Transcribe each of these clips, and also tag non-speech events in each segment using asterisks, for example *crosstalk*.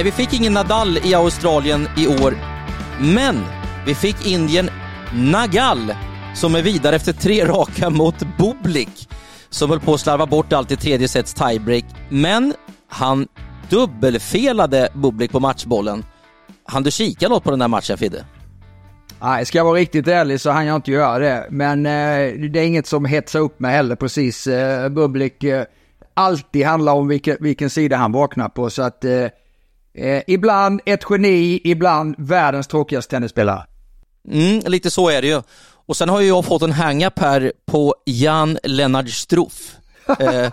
Nej, vi fick ingen Nadal i Australien i år, men vi fick Indien Nagal som är vidare efter tre *laughs* raka mot Bublik som höll på att slarva bort allt i tredje sets tiebreak. Men han dubbelfelade Bublik på matchbollen. Han du kika något på den där matchen Fidde? Nej, ska jag vara riktigt ärlig så hann jag inte göra det. Men eh, det är inget som hetsar upp mig heller precis. Eh, Bublik eh, alltid handlar om vilken, vilken sida han vaknar på. Så att eh, eh ibland ett geni, ibland världens tråkigaste tennisspelare. Mm, lite så är det ju. Och sen har ju jag fått en hang-up här på Jan Lennart Struff. *laughs* Eh,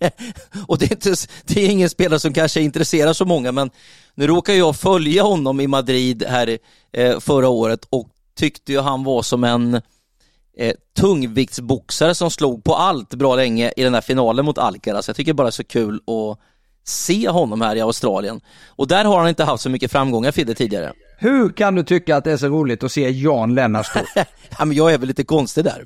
*laughs* och det är, inte, det är ingen spelare som kanske intresserar så många, men nu råkar jag följa honom i Madrid här eh, förra året och tyckte ju han var som en eh, tungviktsboxare som slog på allt bra länge i den här finalen mot Alcaraz. Jag tycker bara det är så kul att se honom här i Australien. Och där har han inte haft så mycket framgångar Fidde tidigare. Hur kan du tycka att det är så roligt att se Jan Lennart stå? *laughs* ja, men jag är väl lite konstig där.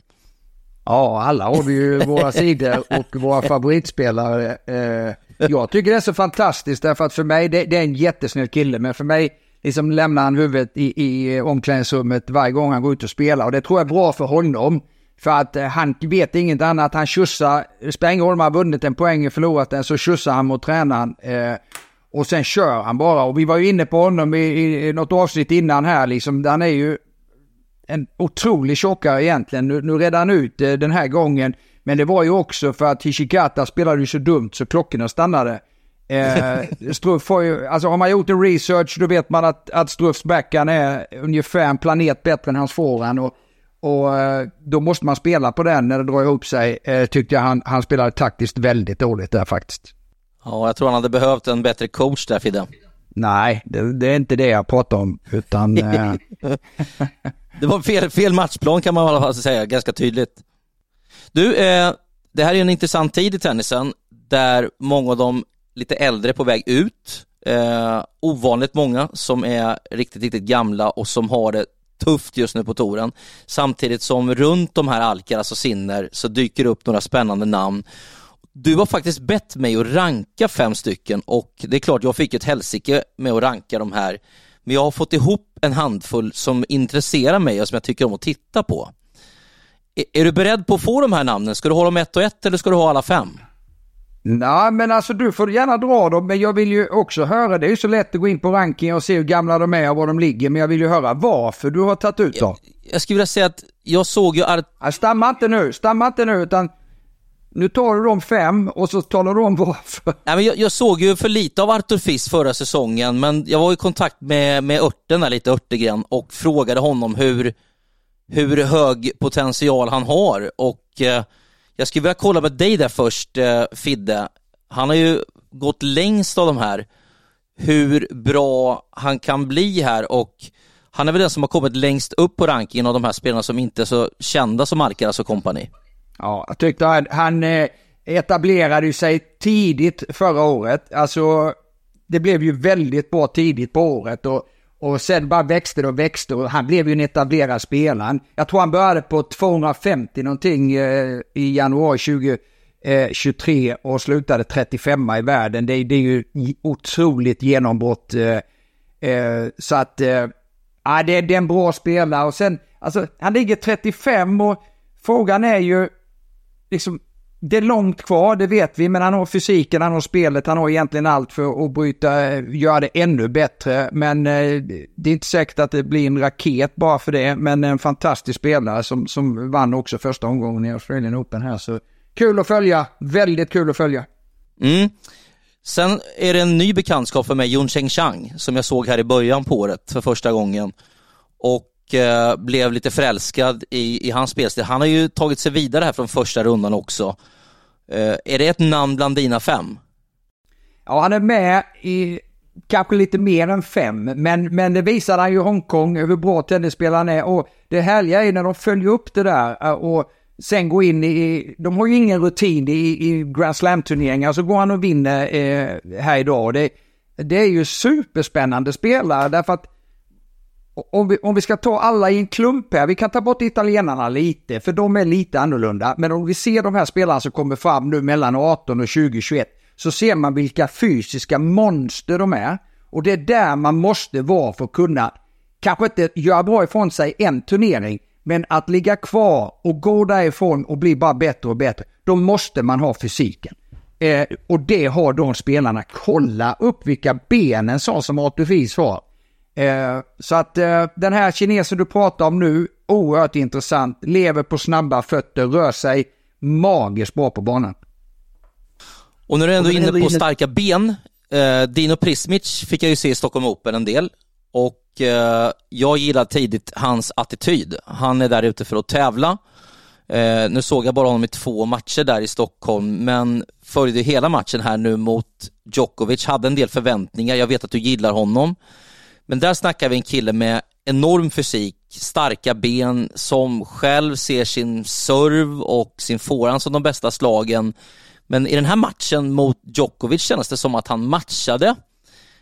Ja, alla har vi ju våra *laughs* sidor och våra favoritspelare. Eh, jag tycker det är så fantastiskt därför att för mig, det, det är en jättesnäll kille, men för mig liksom lämnar han huvudet i, i omklädningsrummet varje gång han går ut och spelar och det tror jag är bra för honom. För att eh, han vet inget annat, han tjussar, det spelar ingen roll om han vunnit en poäng eller förlorat den, så tjussar han mot tränaren. Eh, och sen kör han bara. Och vi var ju inne på honom i, i, i något avsnitt innan här liksom. Han är ju en otrolig tjockare egentligen. Nu, nu redde han ut eh, den här gången. Men det var ju också för att Hishikata spelade ju så dumt så klockorna stannade. Eh, *laughs* Struff har ju, alltså har man gjort en research då vet man att, att Struffs backhand är ungefär en planet bättre än hans forehand. Och, och eh, då måste man spela på den när det drar ihop sig. Eh, tyckte jag han, han spelade taktiskt väldigt dåligt där faktiskt. Ja, jag tror han hade behövt en bättre coach där Fidde. Nej, det, det är inte det jag pratar om, utan... Eh... *laughs* det var fel, fel matchplan kan man i alla fall säga, ganska tydligt. Du, eh, det här är en intressant tid i tennisen där många av de lite äldre är på väg ut. Eh, ovanligt många som är riktigt, riktigt gamla och som har det tufft just nu på touren. Samtidigt som runt de här Alcaraz och Sinner så dyker det upp några spännande namn du har faktiskt bett mig att ranka fem stycken och det är klart jag fick ett helsike med att ranka de här. Men jag har fått ihop en handfull som intresserar mig och som jag tycker om att titta på. Är, du beredd på att få de här namnen? Ska du ha dem ett och ett eller ska du ha alla fem? Nej, men alltså du får gärna dra dem, men jag vill ju också höra, det är ju så lätt att gå in på ranking och se hur gamla de är och var de ligger, men jag vill ju höra varför du har tagit ut dem. Jag, jag skulle vilja säga att jag såg ju... Art... Stamma inte nu, stamma inte nu, utan nu tar du de fem och så talar du om varför. Nej, men jag, jag, såg ju för lite av Artur Fiss förra säsongen, men jag var i kontakt med, med Örten, där, lite Örtegren, och frågade honom hur, hur hög potential han har. Och eh, jag skulle vilja kolla med dig där först, eh, Fidde. Han har ju gått längst av de här, hur bra han kan bli här och han är väl den som har kommit längst upp på rankingen av de här spelarna som inte är så kända som Alcaraz alltså och kompani. Ja, jag tyckte han, han eh, etablerade sig tidigt förra året. Alltså, det blev ju väldigt bra tidigt på året och, och sen bara växte det och växte och han blev ju en etablerad spelare. Jag tror han började på 250 någonting eh, i januari 2023 eh, och slutade 35 i världen. Det, det är ju otroligt genombrott. Eh, eh, så att, eh, ja, det, det är en bra spelare och sen, alltså han ligger 35 och frågan är ju liksom, det är långt kvar, det vet vi, men han har fysiken, han har spelet, han har egentligen allt för att bryta, göra det ännu bättre. Men eh, det är inte säkert att det blir en raket bara för det, men en fantastisk spelare som, som vann också första omgången i Australian Open här. Så kul att följa, väldigt kul att följa. Mm. Sen är det en ny bekantskap för mig, Jun Cheng Chang, som jag såg här i början på året för första gången. Och eh, blev lite förälskad i, i hans spelstil. Han har ju tagit sig vidare här från första rundan också. Eh, är det ett namn bland dina fem? Ja, han är med i kanske lite mer än fem, men, men det visar han ju i Hongkong hur bra tennisspelaren är. Och det härliga är när de följer upp det där eh, och sen går in i, de har ju ingen rutin i, i Grand Slam-turneringar, så går han och vinner eh, här idag. Det, det är ju superspännande spelare därför att om vi, om vi ska ta alla i en klump här, vi kan ta bort italienarna lite, för de är lite annorlunda. Men om vi ser de här spelarna som kommer fram nu mellan 18 och 2021, så ser man vilka fysiska monster de är. Och det är där man måste vara för att kunna, kanske inte göra bra ifrån sig en turnering, men att ligga kvar och gå därifrån och bli bara bättre och bättre, då måste man ha fysiken. Eh, och det har de spelarna. Kolla upp vilka ben en sån som Artur har. Eh, så att eh, den här kinesen du pratar om nu, oerhört intressant. Lever på snabba fötter, rör sig magiskt bra på banan. Och när du ändå är inne på starka ben, eh, Dino Prismic fick jag ju se i Stockholm Open en del. Och jag gillar tidigt hans attityd. Han är där ute för att tävla. Nu såg jag bara honom i två matcher där i Stockholm, men följde hela matchen här nu mot Djokovic, hade en del förväntningar. Jag vet att du gillar honom. Men där snackar vi en kille med enorm fysik, starka ben, som själv ser sin serv och sin forehand som de bästa slagen. Men i den här matchen mot Djokovic kändes det som att han matchade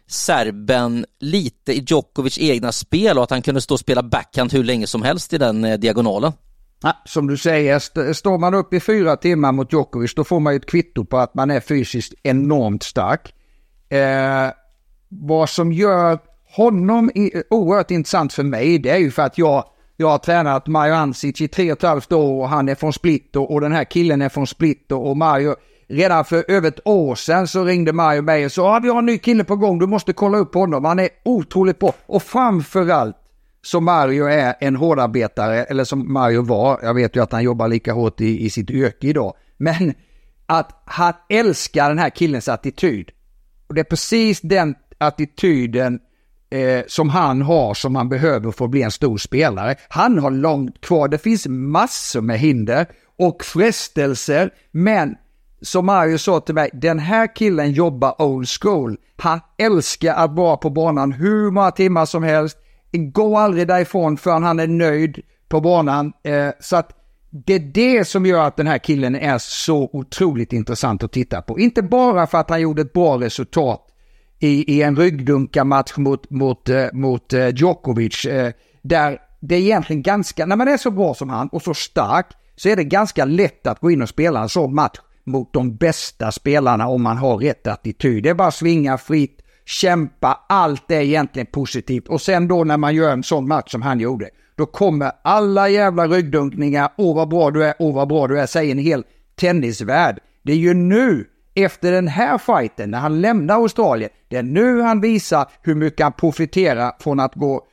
serben lite i Djokovic egna spel och att han kunde stå och spela backhand hur länge som helst i den eh, diagonalen. som du säger, står man upp i fyra timmar mot Djokovic då får man ju ett kvitto på att man är fysiskt enormt stark. Eh, vad som gör honom oerhört intressant för mig, det är ju för att jag, jag har tränat Mario Ansic i tre och ett halvt år och han är från Split och, och den här killen är från Split och, och Mario, redan för över ett år sedan så ringde Mario mig och sa ah, vi har en ny kille på gång, du måste kolla upp honom, han är otroligt bra. Och framförallt så Mario är en hårdarbetare, eller som Mario var, jag vet ju att han jobbar lika hårt i, i sitt yrke idag, men att han älskar den här killens attityd. Och det är precis den attityden eh, som han har som han behöver för att bli en stor spelare. Han har långt kvar, det finns massor med hinder och frestelser, men som Mario sa till mig, den här killen jobbar old school. Han älskar att vara på banan hur många timmar som helst, Gå aldrig därifrån förrän han är nöjd på banan. Eh, så att det är det som gör att den här killen är så otroligt intressant att titta på. Inte bara för att han gjorde ett bra resultat i, i en ryggdunkarmatch mot, mot, eh, mot eh, Djokovic. Eh, där det är egentligen ganska, när man är så bra som han och så stark så är det ganska lätt att gå in och spela en sån match mot de bästa spelarna om man har rätt attityd. Det är bara att svinga fritt, kämpa, allt är egentligen positivt. Och sen då när man gör en sån match som han gjorde, då kommer alla jävla ryggdunkningar, åh vad bra du är, åh vad bra du är, säger en hel tennisvärld. Det är ju nu efter den här fighten, när han lämnar Australien, det är nu han visar hur mycket han profiterar från att gå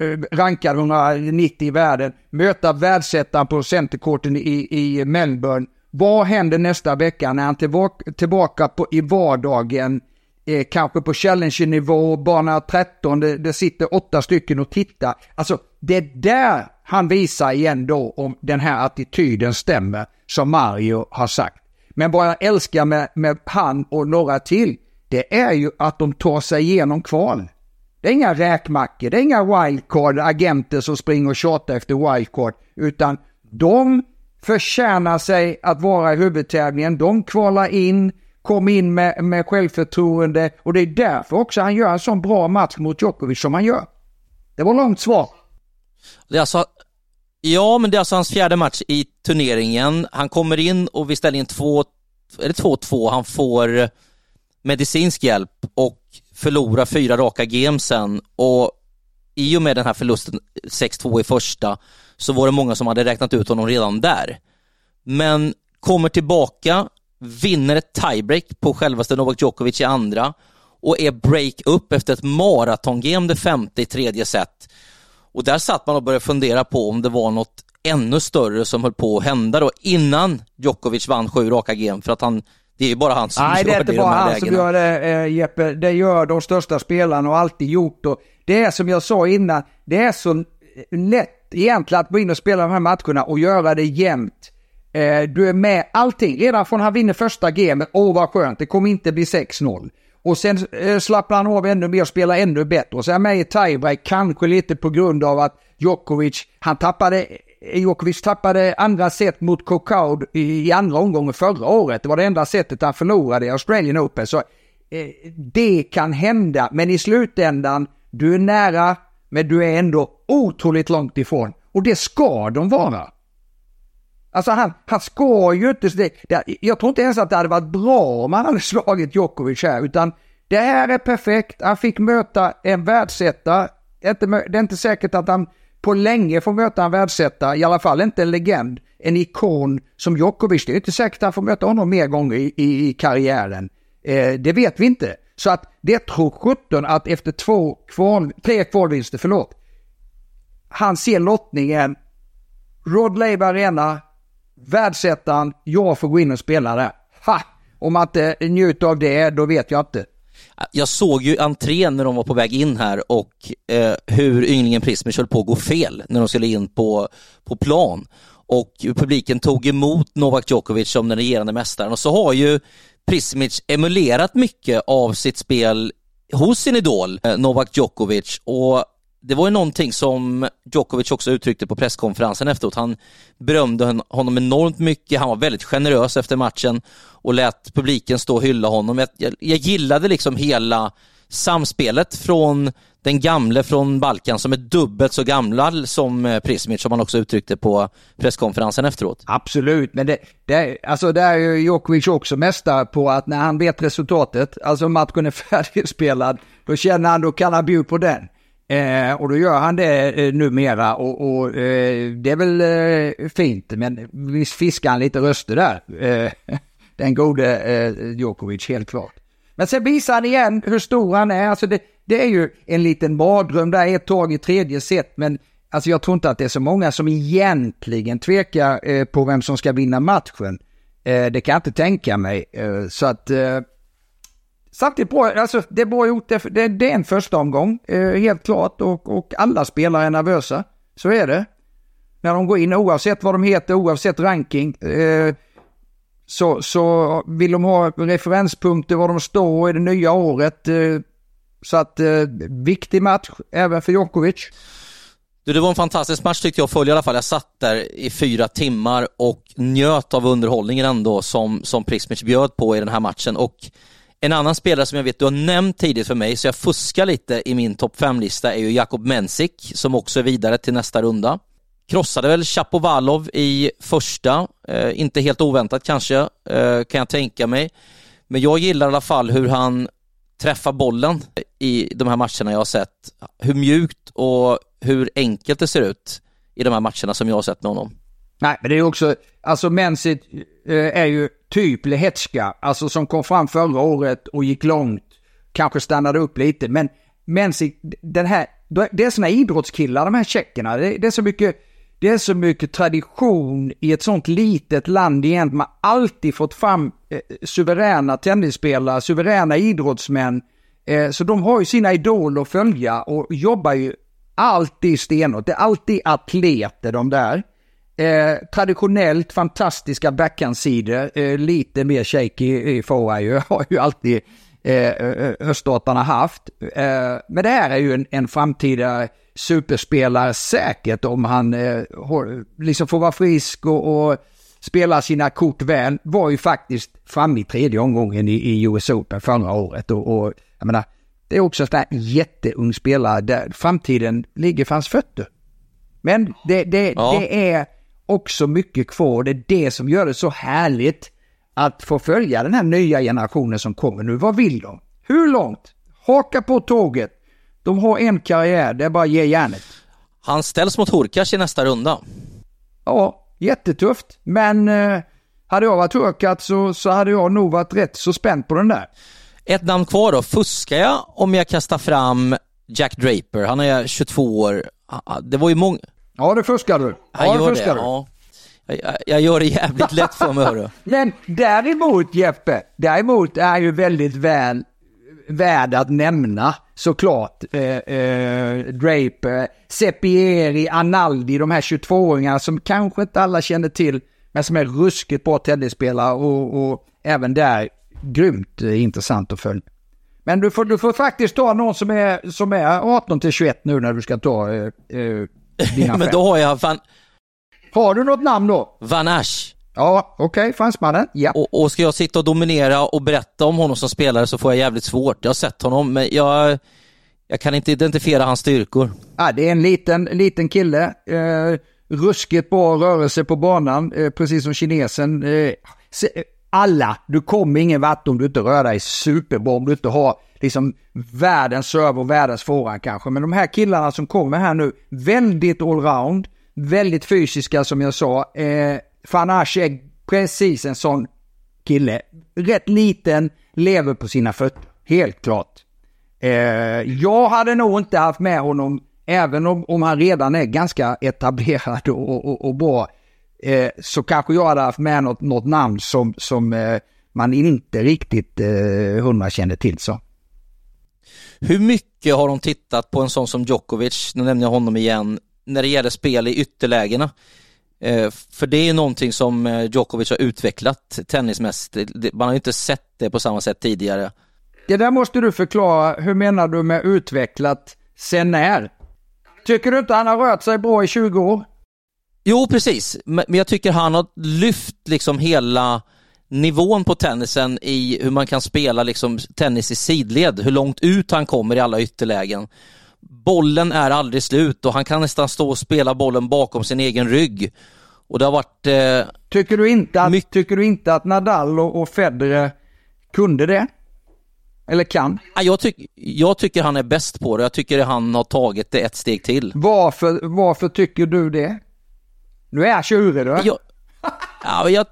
eh, rankad 190 i världen, möta världsettan på centerkorten i, i Melbourne. Vad händer nästa vecka när han tillbaka, tillbaka på, i vardagen, eh, kanske på challenge-nivå, bana 13, det, det sitter åtta stycken och tittar. Alltså, det är där han visar igen då om den här attityden stämmer, som Mario har sagt. Men vad jag älskar med, med han och några till, det är ju att de tar sig igenom kval. Det är inga räkmackor, det är inga wildcard, agenter som springer och tjatar efter wildcard, utan de förtjänar sig att vara i huvudtävlingen. De kvalar in, kom in med, med självförtroende och det är därför också han gör en sån bra match mot Djokovic som han gör. Det var långt svar. Det är alltså Ja, men det är alltså hans fjärde match i turneringen. Han kommer in och vi ställer in 2-2, han får medicinsk hjälp och förlorar fyra raka gamesen och i och med den här förlusten 6-2 i första så var det många som hade räknat ut honom redan där. Men kommer tillbaka, vinner ett tiebreak på självaste Novak Djokovic i andra och är break-up efter ett maratongame det femte i tredje set och där satt man och började fundera på om det var något ännu större som höll på att hända då innan Djokovic vann sju raka game för att han det är ju bara han som Nej, gör det. är inte bara han lägena. som gör det eh, Jeppe. Det gör de största spelarna och alltid gjort. Och det är som jag sa innan, det är så lätt egentligen att gå in och spela de här matcherna och göra det jämnt. Eh, du är med allting. Redan från han vinner första gamet, åh vad skönt, det kommer inte bli 6-0. Och sen eh, slappnar han av ännu mer och spelar ännu bättre. Och så är han med i tiebreak, kanske lite på grund av att Djokovic, han tappade eh, Djokovic tappade andra set mot Cocaud i, i andra omgången förra året. Det var det enda sättet han förlorade i Australian Open. Så eh, det kan hända, men i slutändan, du är nära, men du är ändå otroligt långt ifrån. Och det ska de vara. Alltså han, han ska ju inte... Det, det, jag tror inte ens att det hade varit bra om han hade *laughs* slagit Djokovic här, utan det här är perfekt. Han fick möta en världsetta. Det är inte, det är inte säkert att han på länge får möta en världsetta, i alla fall inte en legend, en ikon som Djokovic. Det är inte säkert att han får möta honom mer gånger i, i, i karriären. Eh, det vet vi inte. Så att det tror 17 att efter två kval, tre kvalvinster, förlåt, han ser lottningen, Rod Laver Arena, världsettan, jag får gå in och spela där. Ha! Om man inte njuter av det, då vet jag inte. Jag såg ju entrén när de var på väg in här och eh, hur ynglingen Prismic höll på att gå fel när de skulle in på, på plan. Och publiken tog emot Novak Djokovic som den regerande mästaren och så har ju Prismic emulerat mycket av sitt spel hos sin idol eh, Novak Djokovic och det var ju någonting som Djokovic också uttryckte på presskonferensen efteråt. Han berömde honom enormt mycket, han var väldigt generös efter matchen och lät publiken stå och hylla honom. Jag, jag, jag gillade liksom hela samspelet från den gamle från Balkan som är dubbelt så gamla som eh, Prismic som han också uttryckte på presskonferensen efteråt. Absolut, men det, det, alltså det är ju Djokovic också mästare på att när han vet resultatet, alltså matchen är *laughs* färdigspelad, då känner han då kan han bjuda på den. Eh, och då gör han det eh, numera och, och eh, det är väl eh, fint, men visst fiskar han lite röster där. Eh, *laughs* den gode eh, Djokovic, helt klart. Men sen visar han igen hur stor han är. Alltså det, det är ju en liten mardröm där ett tag i tredje set, men alltså jag tror inte att det är så många som egentligen tvekar eh, på vem som ska vinna matchen. Eh, det kan jag inte tänka mig. Eh, så att eh, Samtidigt bra, alltså det är bra gjort, det, det, det är en första omgång, eh, helt klart, och, och alla spelare är nervösa. Så är det. När de går in, oavsett vad de heter, oavsett ranking, eh, så, så vill de ha referenspunkter var de står i det nya året. Eh, så att, eh, viktig match även för Djokovic. Du, det var en fantastisk match tyckte jag att följa i alla fall. Jag satt där i fyra timmar och njöt av underhållningen ändå som, som Prismic bjöd på i den här matchen. Och en annan spelare som jag vet du har nämnt tidigt för mig, så jag fuskar lite i min topp 5-lista, är ju Jakob Mensik, som också är vidare till nästa runda. Krossade väl Chapovalov i första, eh, inte helt oväntat kanske, eh, kan jag tänka mig. Men jag gillar i alla fall hur han träffar bollen i de här matcherna jag har sett. Hur mjukt och hur enkelt det ser ut i de här matcherna som jag har sett med honom. Nej, men det är också, alltså Mensit eh, är ju typ Lehetska, alltså som kom fram förra året och gick långt, kanske stannade upp lite, men Mensit, den här, det är såna idrottskillar de här tjeckerna, det, det, är så mycket, det är så mycket tradition i ett sånt litet land igen, man har alltid fått fram eh, suveräna tennisspelare, suveräna idrottsmän, eh, så de har ju sina idoler att följa och jobbar ju alltid stenhårt, det är alltid atleter de där. Eh, traditionellt fantastiska backhandsidor, eh, lite mer shaky i forehand *laughs* har ju alltid eh, öststaterna haft. Eh, men det här är ju en, en framtida superspelare säkert om han eh, liksom får vara frisk och, och spela sina kort väl. Var ju faktiskt framme i tredje omgången i, i US Open förra året och, och jag menar, det är också en jätteung spelare där framtiden ligger för hans fötter. Men det, det, ja. det är också mycket kvar. Det är det som gör det så härligt att få följa den här nya generationen som kommer nu. Vad vill de? Hur långt? Haka på tåget. De har en karriär, det är bara att ge järnet. Han ställs mot Hurkacz i nästa runda. Ja, jättetufft. Men eh, hade jag varit Hurkacz så, så hade jag nog varit rätt så spänd på den där. Ett namn kvar då. Fuskar jag om jag kastar fram Jack Draper? Han är 22 år. Det var ju många... Ja, det fuskar du. Ja, ja det fuskar det, du. Ja. Jag, jag, gör det jävligt lätt för mig, hörru. *laughs* Men däremot, Jeppe, däremot är ju väldigt väl värd att nämna såklart. Eh, eh, Draper, Sepieri, Analdi, de här 22-åringarna som kanske inte alla känner till, men som är ruskigt bra tennisspelare och, och även där grymt eh, intressant att följa. Men du får, du får faktiskt ta någon som är, som är 18 till 21 nu när du ska ta eh, eh dina *laughs* Men då har jag fan... Har du något namn då? Van Asch. Ja, okej, okay, fransmannen. Ja. Och, och, ska jag sitta och dominera och berätta om honom som spelare så får jag jävligt svårt. Jag har sett honom, men jag, jag kan inte identifiera hans styrkor. Ja, det är en liten, liten kille. Eh, ruskigt bra rörelse på banan, eh, precis som kinesen. Eh, alla, du kommer ingen vart om du inte rör dig superbra, om du inte har liksom världens serve och världens forehand kanske. Men de här killarna som kommer här nu, väldigt allround, väldigt fysiska som jag sa. Eh, Fanache är precis en sån kille. Rätt liten, lever på sina fötter, helt klart. Eh, jag hade nog inte haft med honom, även om, om han redan är ganska etablerad och, och, och bra, eh, så kanske jag hade haft med något, något namn som, som eh, man inte riktigt eh, hundra känner till. Så. Hur mycket har de tittat på en sån som Djokovic, nu nämner jag honom igen, när det gäller spel i ytterlägena? Eh, för det är någonting som eh, Djokovic har utvecklat tennismässigt. Man har inte sett det på samma sätt tidigare. Det där måste du förklara. Hur menar du med utvecklat? Sen när? Tycker du inte han har rört sig bra i 20 år? Jo, precis. Men jag tycker han har lyft liksom hela nivån på tennisen i hur man kan spela liksom tennis i sidled, hur långt ut han kommer i alla ytterlägen. Bollen är aldrig slut och han kan nästan stå och spela bollen bakom sin egen rygg. Och det har varit... Eh, tycker, du inte att, mycket... tycker du inte att Nadal och, och Federer kunde det? Eller kan? Jag, tyck, jag tycker han är bäst på det. Jag tycker han har tagit det ett steg till. Varför, varför tycker du det? Nu är jag tjurig du. Jag, ja, jag,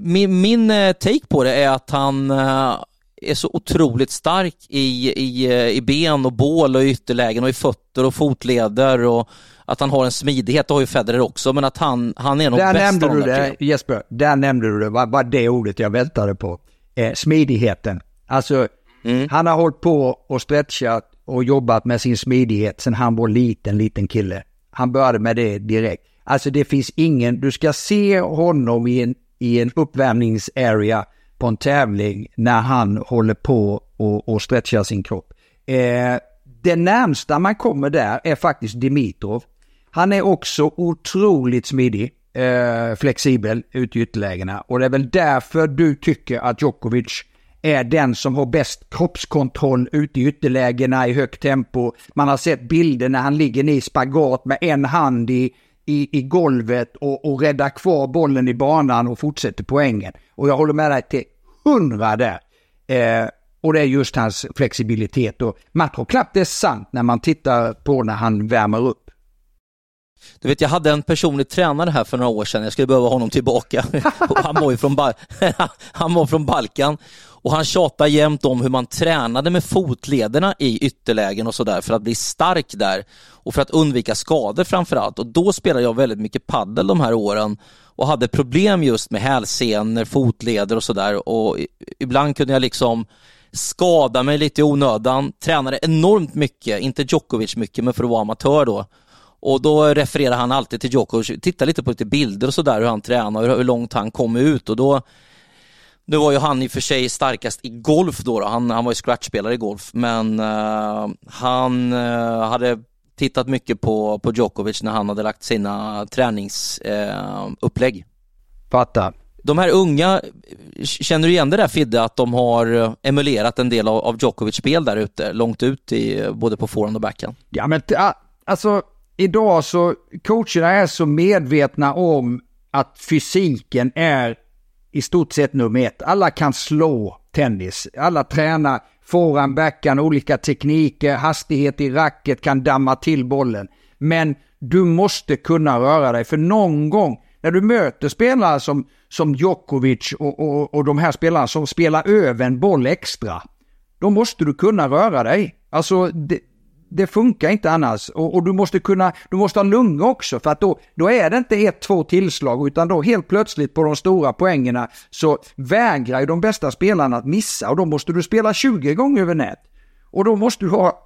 min, min eh, take på det är att han eh, är så otroligt stark i, i, eh, i ben och bål och ytterlägen och i fötter och fotleder och att han har en smidighet, det har ju Federer också, men att han, han är nog där bäst nämnde du det, Jesper, där nämnde du det, var, var det ordet jag väntade på. Eh, smidigheten. Alltså, mm. han har hållit på och stretchat och jobbat med sin smidighet sedan han var liten, liten kille. Han började med det direkt. Alltså det finns ingen, du ska se honom i en, i en uppvärmningsarea på en tävling när han håller på och, och stretchar sin kropp. Eh, det närmsta man kommer där är faktiskt Dimitrov. Han är också otroligt smidig, eh, flexibel ut i ytterlägena och det är väl därför du tycker att Djokovic är den som har bäst kroppskontroll ute i ytterlägena i högt tempo. Man har sett bilder när han ligger i spagat med en hand i, i, i golvet och, och räddar kvar bollen i banan och fortsätter poängen. Och jag håller med dig till hundra där. Eh, och det är just hans flexibilitet och man tror knappt det är sant när man tittar på när han värmer upp. Du vet, jag hade en personlig tränare här för några år sedan, jag skulle behöva honom tillbaka. *laughs* han, var ju från *laughs* han var från Balkan och han tjatar jämt om hur man tränade med fotlederna i ytterlägen och sådär för att bli stark där och för att undvika skador framförallt. Och då spelade jag väldigt mycket paddel de här åren och hade problem just med hälsenor, fotleder och sådär och ibland kunde jag liksom skada mig lite i onödan, tränade enormt mycket, inte Djokovic mycket men för att vara amatör då. Och då refererar han alltid till Djokovic, titta lite på lite bilder och sådär hur han tränar och hur långt han kom ut och då nu var ju han i och för sig starkast i golf då, då. Han, han var ju scratchspelare i golf, men uh, han uh, hade tittat mycket på, på Djokovic när han hade lagt sina träningsupplägg. Uh, Fattar. De här unga, känner du igen det där Fidde, att de har emulerat en del av, av Djokovic spel där ute, långt ut i både på forehand och backhand? Ja men alltså idag så, coacherna är så medvetna om att fysiken är i stort sett nummer ett. Alla kan slå tennis. Alla tränar forehand, backhand, olika tekniker, hastighet i racket, kan damma till bollen. Men du måste kunna röra dig, för någon gång när du möter spelare som, som Djokovic och, och, och de här spelarna som spelar över en boll extra, då måste du kunna röra dig. Alltså, det, det funkar inte annars. Och, och, du måste kunna, du måste ha lungor också för att då, då är det inte ett, två tillslag utan då helt plötsligt på de stora poängerna så vägrar ju de bästa spelarna att missa och då måste du spela 20 gånger över nät. Och då måste du ha,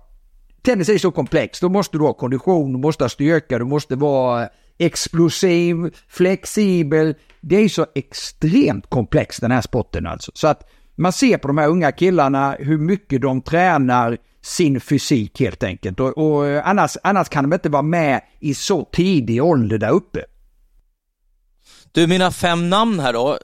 tennis är så komplext, då måste du ha kondition, du måste ha styrka, du måste vara explosiv, flexibel. Det är ju så extremt komplext den här sporten alltså. Så att man ser på de här unga killarna hur mycket de tränar sin fysik helt enkelt. Och, och annars, annars kan de inte vara med i så tidig ålder där uppe. Du, mina fem namn här då.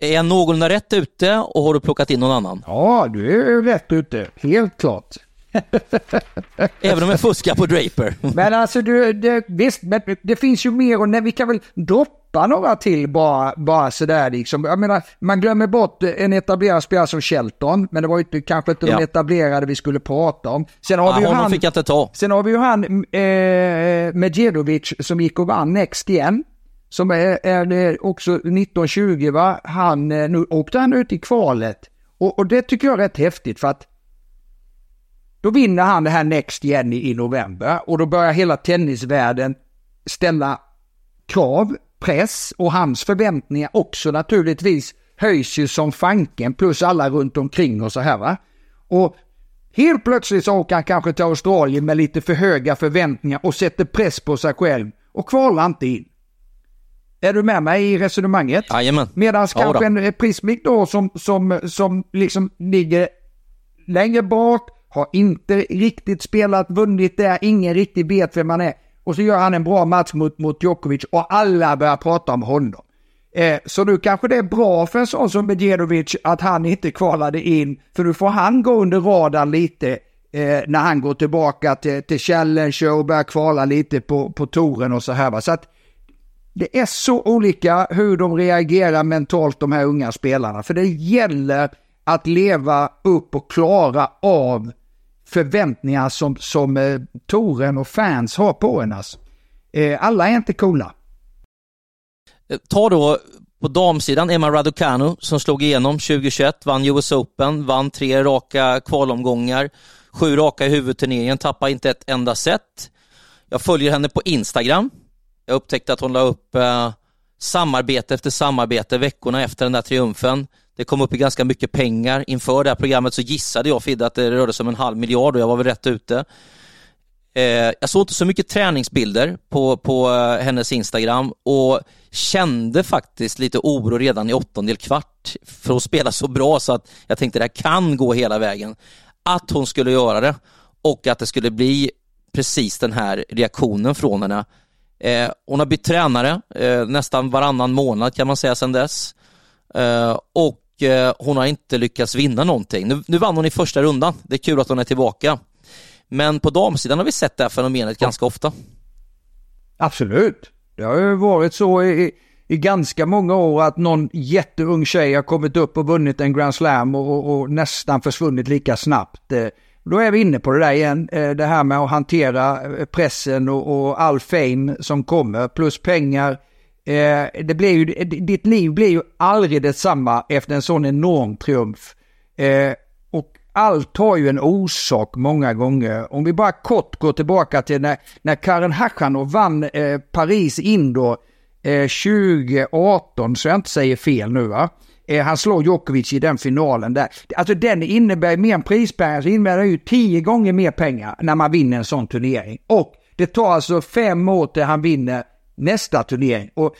Är jag någorlunda rätt ute och har du plockat in någon annan? Ja, du är rätt ute. Helt klart. *laughs* Även om jag fuskar på Draper. *laughs* Men alltså du, det, visst, men det finns ju mer och vi kan väl droppa några till bara, bara sådär liksom. Jag menar, man glömmer bort en etablerad spelare som Shelton, men det var ju kanske inte ja. de etablerade vi skulle prata om. Sen har ja, vi ju han, fick jag inte ta. Sen har vi ju han eh, Medjedovic som gick och vann Next igen. Som är, är också 1920 va. Han, eh, nu åkte han ut i kvalet. Och, och det tycker jag är rätt häftigt för att då vinner han det här Next igen i, i november och då börjar hela tennisvärlden ställa krav, press och hans förväntningar också naturligtvis höjs ju som fanken plus alla runt omkring och så här va. Och helt plötsligt så åker han kanske till Australien med lite för höga förväntningar och sätter press på sig själv och kvalar inte in. Är du med mig i resonemanget? Jajamän. Medan kanske en Prismic då som, som, som liksom ligger längre bak, har inte riktigt spelat, vunnit där, ingen riktigt vet vem han är. Och så gör han en bra match mot, mot Djokovic och alla börjar prata om honom. Eh, så nu kanske det är bra för en sån som Medjedovic att han inte kvalade in, för nu får han gå under radarn lite eh, när han går tillbaka till, till Challenger och börjar kvala lite på, på touren och så här. Va? Så att det är så olika hur de reagerar mentalt de här unga spelarna, för det gäller att leva upp och klara av förväntningar som, som eh, touren och fans har på en. Alltså. Eh, alla är inte coola. Eh, ta då på damsidan Emma Raducanu som slog igenom 2021, vann US Open, vann tre raka kvalomgångar, sju raka i huvudturneringen, tappade inte ett enda set. Jag följer henne på Instagram. Jag upptäckte att hon la upp eh, samarbete efter samarbete veckorna efter den där triumfen. Det kom upp i ganska mycket pengar. Inför det här programmet så gissade jag Fidde att det rörde sig om en halv miljard och jag var väl rätt ute. Eh, jag såg inte så mycket träningsbilder på, på eh, hennes Instagram och kände faktiskt lite oro redan i åttondel kvart för att spela så bra så att jag tänkte det här kan gå hela vägen. Att hon skulle göra det och att det skulle bli precis den här reaktionen från henne. Eh, hon har bytt tränare eh, nästan varannan månad kan man säga sedan dess. Eh, och hon har inte lyckats vinna någonting. Nu, nu vann hon i första rundan. Det är kul att hon är tillbaka. Men på damsidan har vi sett det här fenomenet ganska ofta. Absolut. Det har ju varit så i, i ganska många år att någon jätteung tjej har kommit upp och vunnit en Grand Slam och, och, och nästan försvunnit lika snabbt. Eh, då är vi inne på det där igen, eh, det här med att hantera pressen och, och all fame som kommer, plus pengar, Eh, det blir ju, ditt liv blir ju aldrig detsamma efter en sån enorm triumf. Eh, och allt har ju en orsak många gånger. Om vi bara kort går tillbaka till när, när Karen Hachanov vann eh, Paris Indoor eh, 2018, så jag inte säger fel nu va. Eh, han slår Djokovic i den finalen där. Alltså den innebär mer än prispengar, så innebär det ju tio gånger mer pengar när man vinner en sån turnering. Och det tar alltså fem år till han vinner nästa turnering. Och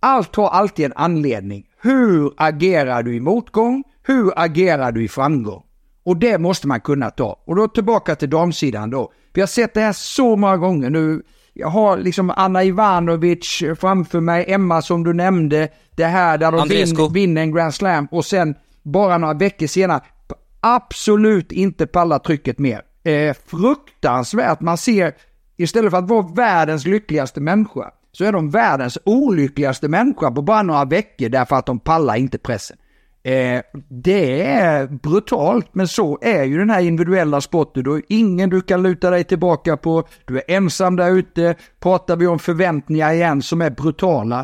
allt har alltid en anledning. Hur agerar du i motgång? Hur agerar du i framgång? Och det måste man kunna ta. Och då tillbaka till damsidan då. Vi har sett det här så många gånger nu. Jag har liksom Anna Ivanovic framför mig, Emma som du nämnde. Det här där de vin, vinner en Grand Slam och sen bara några veckor senare absolut inte palla trycket mer. Eh, fruktansvärt. Man ser istället för att vara världens lyckligaste människa så är de världens olyckligaste människa på bara några veckor därför att de pallar inte pressen. Eh, det är brutalt, men så är ju den här individuella sporten. Du har ingen du kan luta dig tillbaka på, du är ensam där ute. Pratar vi om förväntningar igen som är brutala.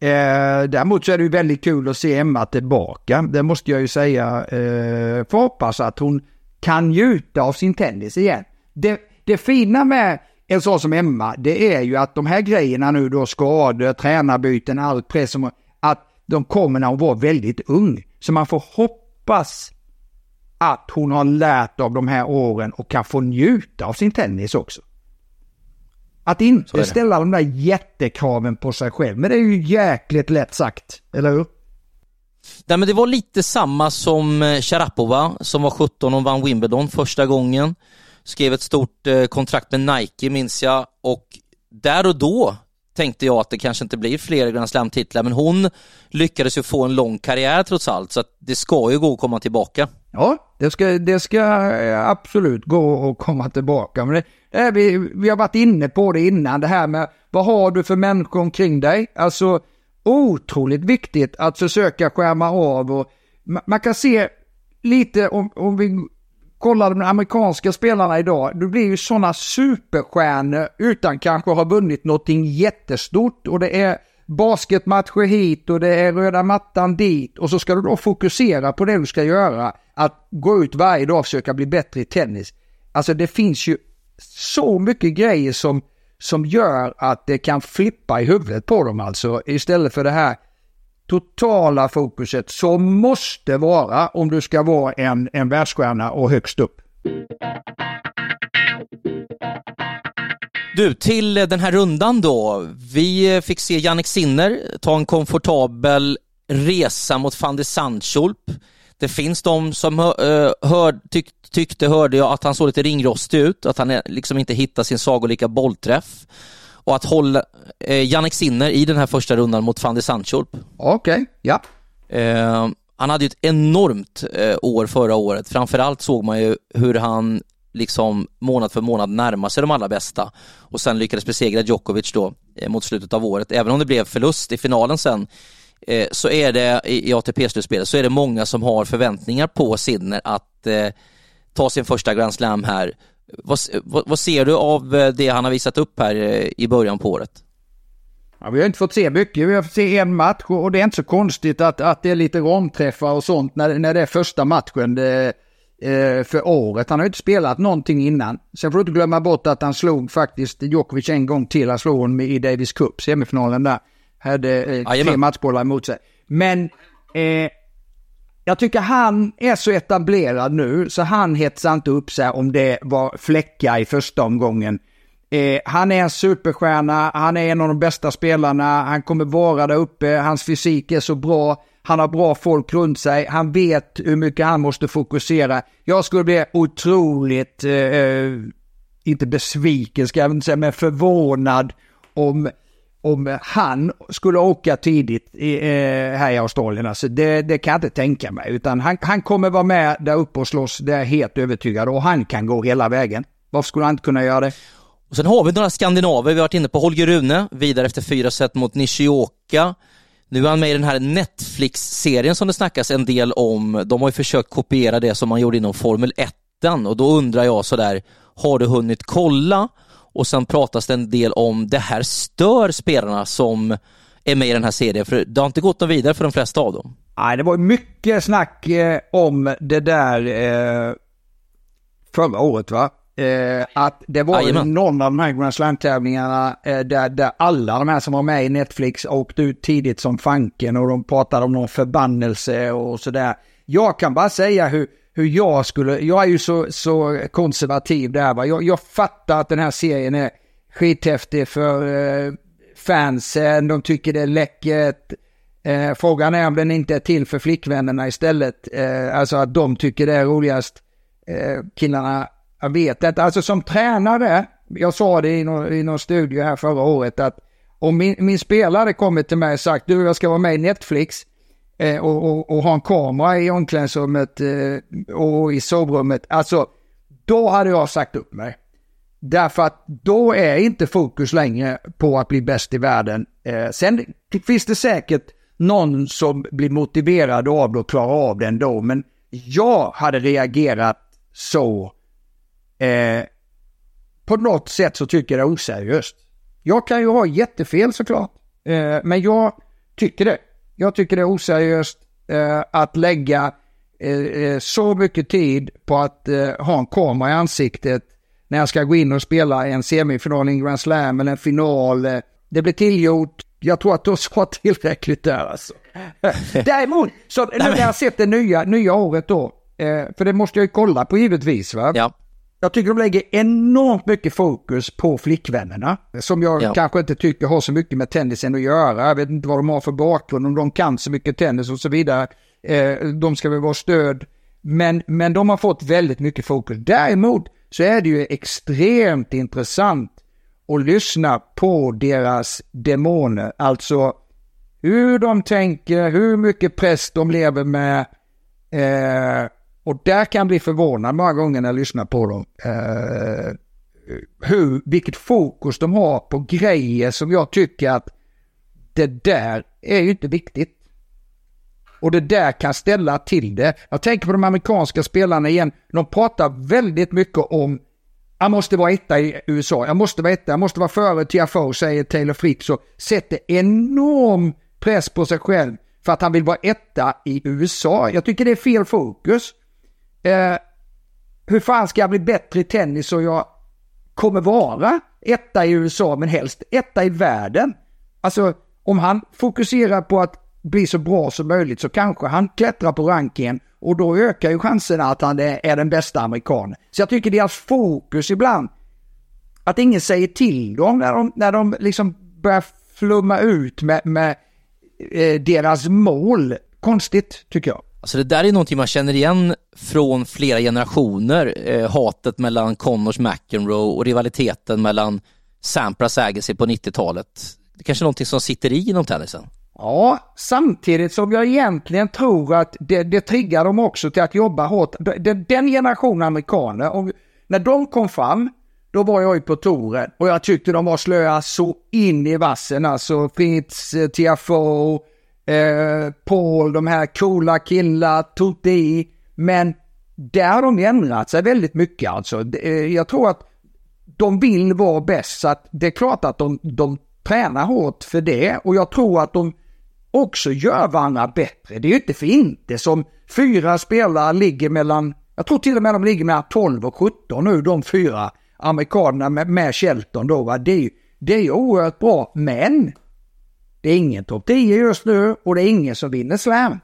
Eh, däremot så är det ju väldigt kul att se Emma tillbaka. Det måste jag ju säga. Eh, får hoppas att hon kan njuta av sin tennis igen. Det, det fina med en sån som Emma, det är ju att de här grejerna nu då, skador, tränarbyten, all press, att de kommer när hon var väldigt ung. Så man får hoppas att hon har lärt av de här åren och kan få njuta av sin tennis också. Att inte ställa de där jättekraven på sig själv, men det är ju jäkligt lätt sagt, eller hur? Nej, men det var lite samma som eh, Sharapova som var 17 och vann Wimbledon första gången skrev ett stort eh, kontrakt med Nike minns jag och där och då tänkte jag att det kanske inte blir fler Grand Slam-titlar, men hon lyckades ju få en lång karriär trots allt, så att det ska ju gå att komma tillbaka. Ja, det ska, det ska eh, absolut gå att komma tillbaka. Men det, det här, vi, vi har varit inne på det innan, det här med vad har du för människor omkring dig? Alltså otroligt viktigt att försöka skärma av och man kan se lite om, om vi kollar de amerikanska spelarna idag, det blir ju sådana superstjärnor utan kanske ha vunnit någonting jättestort. Och det är basketmatcher hit och det är röda mattan dit. Och så ska du då fokusera på det du ska göra, att gå ut varje dag och försöka bli bättre i tennis. Alltså det finns ju så mycket grejer som, som gör att det kan flippa i huvudet på dem alltså. Istället för det här totala fokuset som måste vara om du ska vara en, en världsstjärna och högst upp. Du, till den här rundan då. Vi fick se Jannik Sinner ta en komfortabel resa mot van de Sandschulp. Det finns de som hör, eh, hör, tyck, tyckte, hörde jag, att han såg lite ringrostig ut, att han liksom inte hittade sin sagolika bollträff och att hålla eh, Jannik Sinner i den här första rundan mot van de Sandschulp. Okej, okay, ja. Eh, han hade ju ett enormt eh, år förra året. Framförallt såg man ju hur han liksom månad för månad närmar sig de allra bästa och sen lyckades besegra Djokovic då eh, mot slutet av året. Även om det blev förlust i finalen sen eh, så är det i ATP-slutspelet så är det många som har förväntningar på Sinner att eh, ta sin första Grand Slam här vad, vad, vad, ser du av eh, det han har visat upp här eh, i början på året? Ja, vi har inte fått se mycket. Vi har fått se en match och det är inte så konstigt att, att det är lite romträffar och sånt när, när det är första matchen det, eh, för året. Han har ju inte spelat någonting innan. Sen får du inte glömma bort att han slog faktiskt Djokovic en gång till. Han slog honom i Davis Cup, semifinalen där. Hade eh, tre matchbollar emot sig. Men eh, jag tycker han är så etablerad nu så han hetsar inte upp sig om det var fläckar i första omgången. Eh, han är en superstjärna, han är en av de bästa spelarna, han kommer vara där uppe, hans fysik är så bra, han har bra folk runt sig, han vet hur mycket han måste fokusera. Jag skulle bli otroligt, eh, eh inte besviken ska jag inte säga, men förvånad om om han skulle åka tidigt i, eh, här i Australien. Alltså det, det, kan jag inte tänka mig. Utan han, han kommer vara med där uppe och slåss, det är jag helt övertygad Och han kan gå hela vägen. Varför skulle han inte kunna göra det? Och sen har vi några skandinaver. Vi har varit inne på Holger Rune, vidare efter fyra set mot Nishioka. Nu är han med i den här Netflix-serien som det snackas en del om. De har ju försökt kopiera det som man gjorde inom Formel 1 och då undrar jag sådär, har du hunnit kolla? Och sen pratas det en del om det här stör spelarna som är med i den här serien, för det har inte gått något vidare för de flesta av dem. Nej, det var mycket snack eh, om det där eh, förra året va? Eh, att det var Jajamän. någon av de här Grand Slam-tävlingarna eh, där, där alla de här som var med i Netflix åkte ut tidigt som fanken och de pratade om någon förbannelse och sådär. Jag kan bara säga hur, hur jag skulle, jag är ju så, så konservativ där va. Jag, jag fattar att den här serien är skithäftig för eh, fansen, de tycker det är läckert. Eh, frågan är om den inte är till för flickvännerna istället. Eh, alltså att de tycker det är roligast. Eh, killarna, jag vet inte. Alltså som tränare, jag sa det i någon, i någon studio här förra året att om min, min spelare kommit till mig och sagt du jag ska vara med i Netflix eh, och, och, och, ha en kamera i omklädningsrummet eh, och i sovrummet. Alltså, då hade jag sagt upp mig. Därför att då är inte fokus längre på att bli bäst i världen. Eh, sen finns det säkert någon som blir motiverad av det och klarar av det ändå. Men jag hade reagerat så. Eh, på något sätt så tycker jag det är oseriöst. Jag kan ju ha jättefel såklart. Eh, men jag tycker det. Jag tycker det är oseriöst eh, att lägga eh, eh, så mycket tid på att eh, ha en kamera i ansiktet när jag ska gå in och spela en semifinal i en Grand Slam eller en final. Det blir tillgjort. Jag tror att du sa tillräckligt där alltså. *laughs* Däremot, så nu när jag sett det nya, nya året då, eh, för det måste jag ju kolla på givetvis va. Ja. Jag tycker de lägger enormt mycket fokus på flickvännerna. Som jag ja. kanske inte tycker har så mycket med tennisen att göra. Jag vet inte vad de har för bakgrund, om de kan så mycket tennis och så vidare. Eh, de ska väl vara stöd. Men, men de har fått väldigt mycket fokus. Däremot så är det ju extremt intressant och lyssna på deras demoner. Alltså hur de tänker, hur mycket press de lever med. Eh, och där kan jag bli förvånad många gånger när jag lyssnar på dem. Eh, hur, vilket fokus de har på grejer som jag tycker att det där är ju inte viktigt. Och det där kan ställa till det. Jag tänker på de amerikanska spelarna igen. De pratar väldigt mycket om jag måste vara etta i USA, jag måste vara etta, jag måste vara före TFO, säger Taylor Fritz och sätter enorm press på sig själv för att han vill vara etta i USA. Jag tycker det är fel fokus. Eh, hur fan ska jag bli bättre i tennis och jag kommer vara etta i USA men helst etta i världen? Alltså om han fokuserar på att bli så bra som möjligt så kanske han klättrar på rankingen och då ökar ju chanserna att han är den bästa amerikanen. Så jag tycker deras fokus ibland, att ingen säger till dem när de, när de liksom börjar flumma ut med, med eh, deras mål. Konstigt, tycker jag. Alltså det där är någonting man känner igen från flera generationer. Eh, hatet mellan Connors McEnroe och rivaliteten mellan Sampras Agassi på 90-talet. Det kanske är någonting som sitter i inom tennisen? Ja, samtidigt som jag egentligen tror att det, det triggar dem också till att jobba hårt. Den, den generationen amerikaner, och när de kom fram, då var jag ju på touren och jag tyckte de var slöa så in i vassen. Alltså Fritz, eh, Tiafoe, eh, Paul, de här coola killar, Tutti. Men där har de ändrat sig väldigt mycket alltså. Eh, jag tror att de vill vara bäst så att det är klart att de, de tränar hårt för det och jag tror att de också gör varandra bättre. Det är ju inte för inte som fyra spelare ligger mellan, jag tror till och med de ligger mellan 12 och 17 nu, de fyra amerikanerna med, med Shelton då. Va? Det, är ju, det är ju oerhört bra, men det är ingen topp 10 just nu och det är ingen som vinner slam.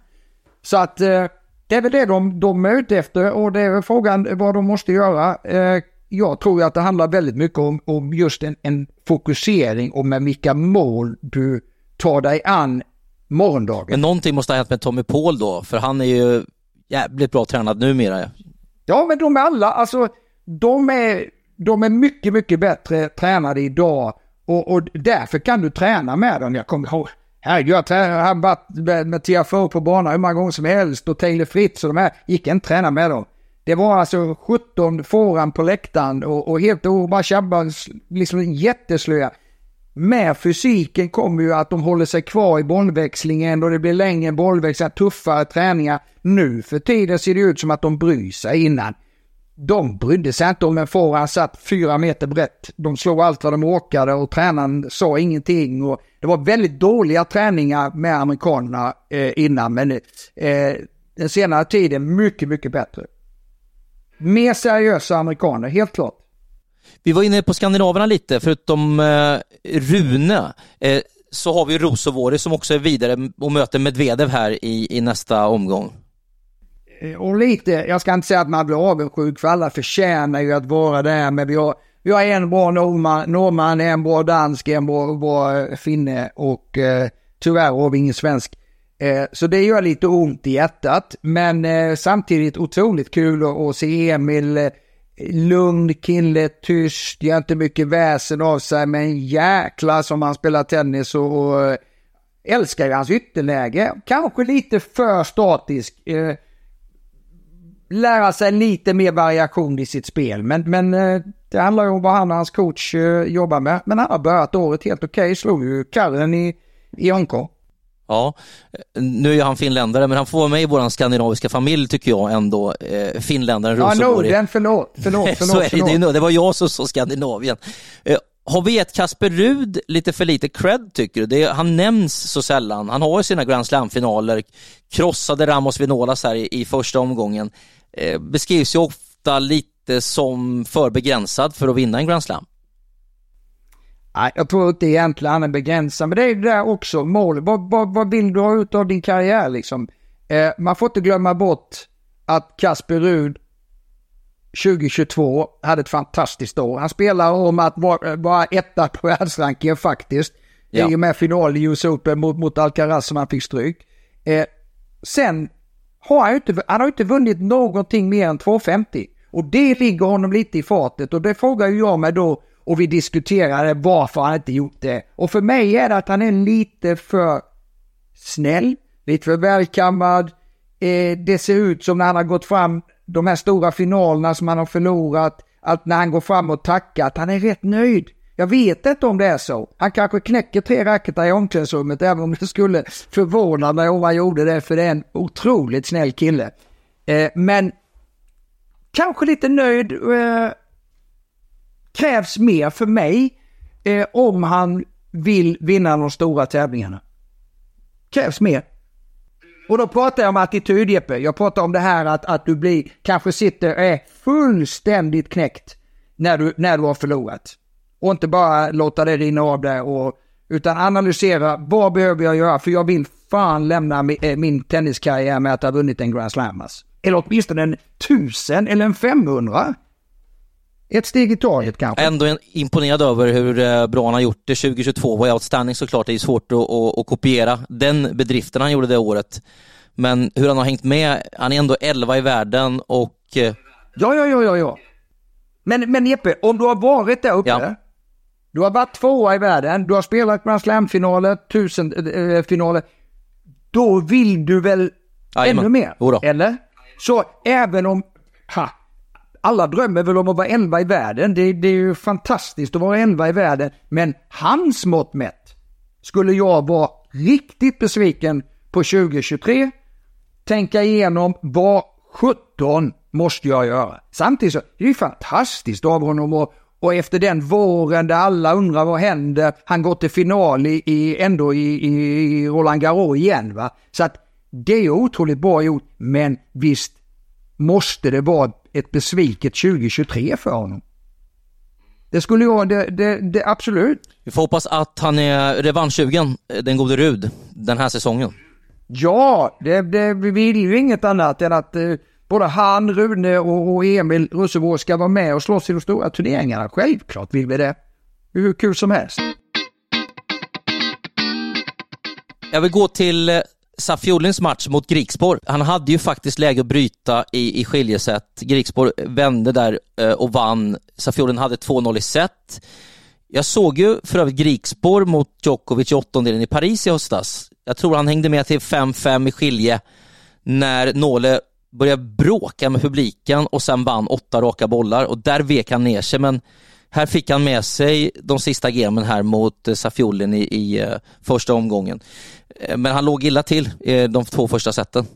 Så att eh, det är väl det de, de är ute efter och det är väl frågan vad de måste göra. Eh, jag tror att det handlar väldigt mycket om, om just en, en fokusering och med vilka mål du tar dig an morgondagen. Men någonting måste ha hänt med Tommy Paul då, för han är ju jävligt bra tränad numera. Ja, men de är alla, alltså de är, de är mycket, mycket bättre tränade idag och, och därför kan du träna med dem. Jag kommer ihåg, herregud, jag har varit med, med TFO på banan hur många gånger som helst och Taylor Fritz och de här, gick inte träna med dem. Det var alltså 17 fåran på läktaren och, och helt och bara tjabbade, liksom jätteslöa med fysiken kommer ju att de håller sig kvar i bollväxlingen och det blir längre bollväxlingar, tuffare träningar. Nu för tiden ser det ut som att de bryr sig innan. De brydde sig inte om en forehand satt fyra meter brett. De slog allt vad de åkade och tränaren sa ingenting. Och det var väldigt dåliga träningar med amerikanerna eh, innan men eh, den senare tiden mycket, mycket bättre. Mer seriösa amerikaner, helt klart. Vi var inne på skandinaverna lite, förutom eh, Rune eh, så har vi Rosovori som också är vidare och möter Medvedev här i, i nästa omgång. Eh, och lite, jag ska inte säga att man blir avundsjuk för alla förtjänar ju att vara där, men vi har, vi har en bra norrman, norrman en bra dansk, en bra, bra eh, finne och eh, tyvärr har vi ingen svensk. Eh, så det gör lite ont i hjärtat, men eh, samtidigt otroligt kul att se Emil eh, lugn kille, tyst, gör inte mycket väsen av sig, men jäkla som han spelar tennis och, och älskar ju hans ytterläge. Kanske lite för statisk. Eh, lära sig lite mer variation i sitt spel, men, men eh, det handlar ju om vad han och hans coach eh, jobbar med. Men han har börjat året helt okej, okay. slog ju Karren i, i Hongkong. Ja, nu är han finländare, men han får vara med i vår skandinaviska familj tycker jag ändå, eh, finländaren Rosengård. Ja, Norden, förlåt, *laughs* förlåt, förlåt. Så är förlåt. det, det var jag som sa Skandinavien. Eh, har vi gett Kasper Rud lite för lite cred tycker du? Det, han nämns så sällan. Han har ju sina Grand Slam-finaler, krossade Ramos Vinolas här i, i första omgången. Eh, beskrivs ju ofta lite som för begränsad för att vinna en Grand Slam. Nej, jag tror inte egentligen han är begränsad, men det är det där också, mål. Vad, vad, vad vill du ha ut av din karriär liksom? Eh, man får inte glömma bort att Kasper Rud 2022 hade ett fantastiskt år. Han spelar om att vara, vara etta på världsrankingen faktiskt. Ja. I och med final i US Open mot, mot Alcaraz som han fick stryk. Eh, sen har han ju inte, han har inte vunnit någonting mer än 250. Och det ligger honom lite i fatet och det frågar ju jag mig då och vi diskuterade varför han inte gjort det. Och för mig är det att han är lite för snäll, lite för välkammad. Eh, det ser ut som när han har gått fram de här stora finalerna som han har förlorat, att när han går fram och tackar, att han är rätt nöjd. Jag vet inte om det är så. Han kanske knäcker tre racketar i omklädningsrummet även om det skulle förvåna mig om han gjorde det för det är en otroligt snäll kille. Eh, men kanske lite nöjd. Eh, krävs mer för mig eh, om han vill vinna de stora tävlingarna. Krävs mer. Och då pratar jag om attityd Jeppe. Jag pratar om det här att, att du blir, kanske sitter och är fullständigt knäckt när du, när du har förlorat. Och inte bara låta det rinna av där och utan analysera vad behöver jag göra för jag vill fan lämna min, äh, tenniskarriär med att ha vunnit en Grand Slam. Alltså. Eller åtminstone en tusen eller en 500. Ett steg i taget kanske. Ändå imponerad över hur eh, bra han har gjort det 2022. Var outstanding såklart, det är svårt att, att, att, kopiera den bedriften han gjorde det året. Men hur han har hängt med, han är ändå 11 i världen och... Eh, ja, ja, ja, ja, ja. Men, men Jeppe, om du har varit där uppe, ja. Du har varit tvåa i världen, du har spelat Grand Slam-finaler, tusen-finaler, äh, då vill du väl Jajamän. ännu mer? Jodå. Eller? Så även om, ha, alla drömmer väl om att vara 11 i världen. Det, det är ju fantastiskt att vara 11 i världen. Men hans mått mätt skulle jag vara riktigt besviken på 2023. Tänka igenom vad 17 måste jag göra. Samtidigt så är det ju fantastiskt av honom och, och efter den våren där alla undrar vad händer, han går till final i, i ändå i, i Roland Garros igen va. Så att det är otroligt bra gjort, men visst måste det vara ett besviket 2023 för honom. Det skulle vara det, det, det, absolut. Vi får hoppas att han är revanschsugen, den gode Rud, den här säsongen. Ja, det, det, vi vill ju inget annat än att eh, både han, Rune och, och Emil Russevård ska vara med och slåss i de stora turneringarna. Självklart vill vi det. Hur kul som helst. Jag vill gå till eh, Saf match mot Griksborg. han hade ju faktiskt läge att bryta i, i skiljeset. Griksborg vände där eh, och vann. Safiolin hade 2-0 i set. Jag såg ju för övrigt Griksborg mot Djokovic i åttondelen i Paris i höstas. Jag tror han hängde med till 5-5 i skilje när Nåle började bråka med publiken och sen vann åtta raka bollar och där vek han ner sig men här fick han med sig de sista gemen här mot eh, Safiolin i, i eh, första omgången. Eh, men han låg illa till i de två första seten.